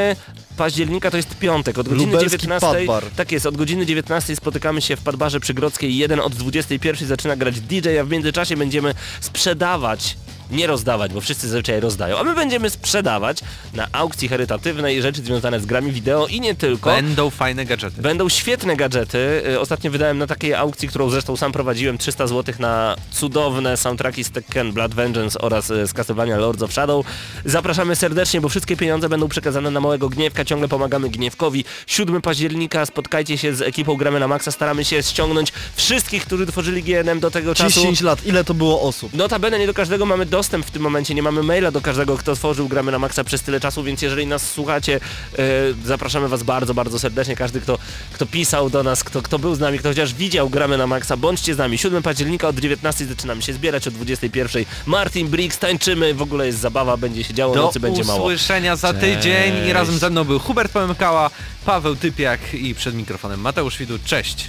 października to jest piątek, od godziny Lubelski 19. Padbar. Tak jest, od godziny 19 spotykamy się w Padbarze przy Grodzkiej 1, od 21 zaczyna grać DJ, a w międzyczasie będziemy sprzedawać nie rozdawać, bo wszyscy zazwyczaj rozdają, a my będziemy sprzedawać na aukcji charytatywnej rzeczy związane z grami wideo i nie tylko. Będą fajne gadżety. Będą świetne gadżety. Y, Ostatnio wydałem na takiej aukcji, którą zresztą sam prowadziłem 300 zł na cudowne soundtracki z Tekken, Blood Vengeance oraz y, z Castlevania Lords of Shadow. Zapraszamy serdecznie, bo wszystkie pieniądze będą przekazane na małego Gniewka. Ciągle pomagamy Gniewkowi. 7 października spotkajcie się z ekipą Gramy na Maxa. Staramy się ściągnąć wszystkich, którzy tworzyli GNM do tego czasu. 10 lat, ile to było osób? Notabene nie do każdego mamy dostęp w tym momencie, nie mamy maila do każdego, kto tworzył Gramy na Maxa przez tyle czasu, więc jeżeli nas słuchacie, e, zapraszamy was bardzo, bardzo serdecznie. Każdy, kto, kto pisał do nas, kto, kto był z nami, kto chociaż widział Gramy na Maxa, bądźcie z nami. 7 października od 19 zaczynamy się zbierać, od 21 Martin Briggs, tańczymy, w ogóle jest zabawa, będzie się działo, Do nocy będzie mało. usłyszenia za Cześć. tydzień i razem ze mną był Hubert Pomykała, Paweł Typiak i przed mikrofonem Mateusz Widu. Cześć!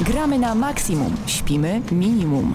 Gramy na maksimum, śpimy minimum.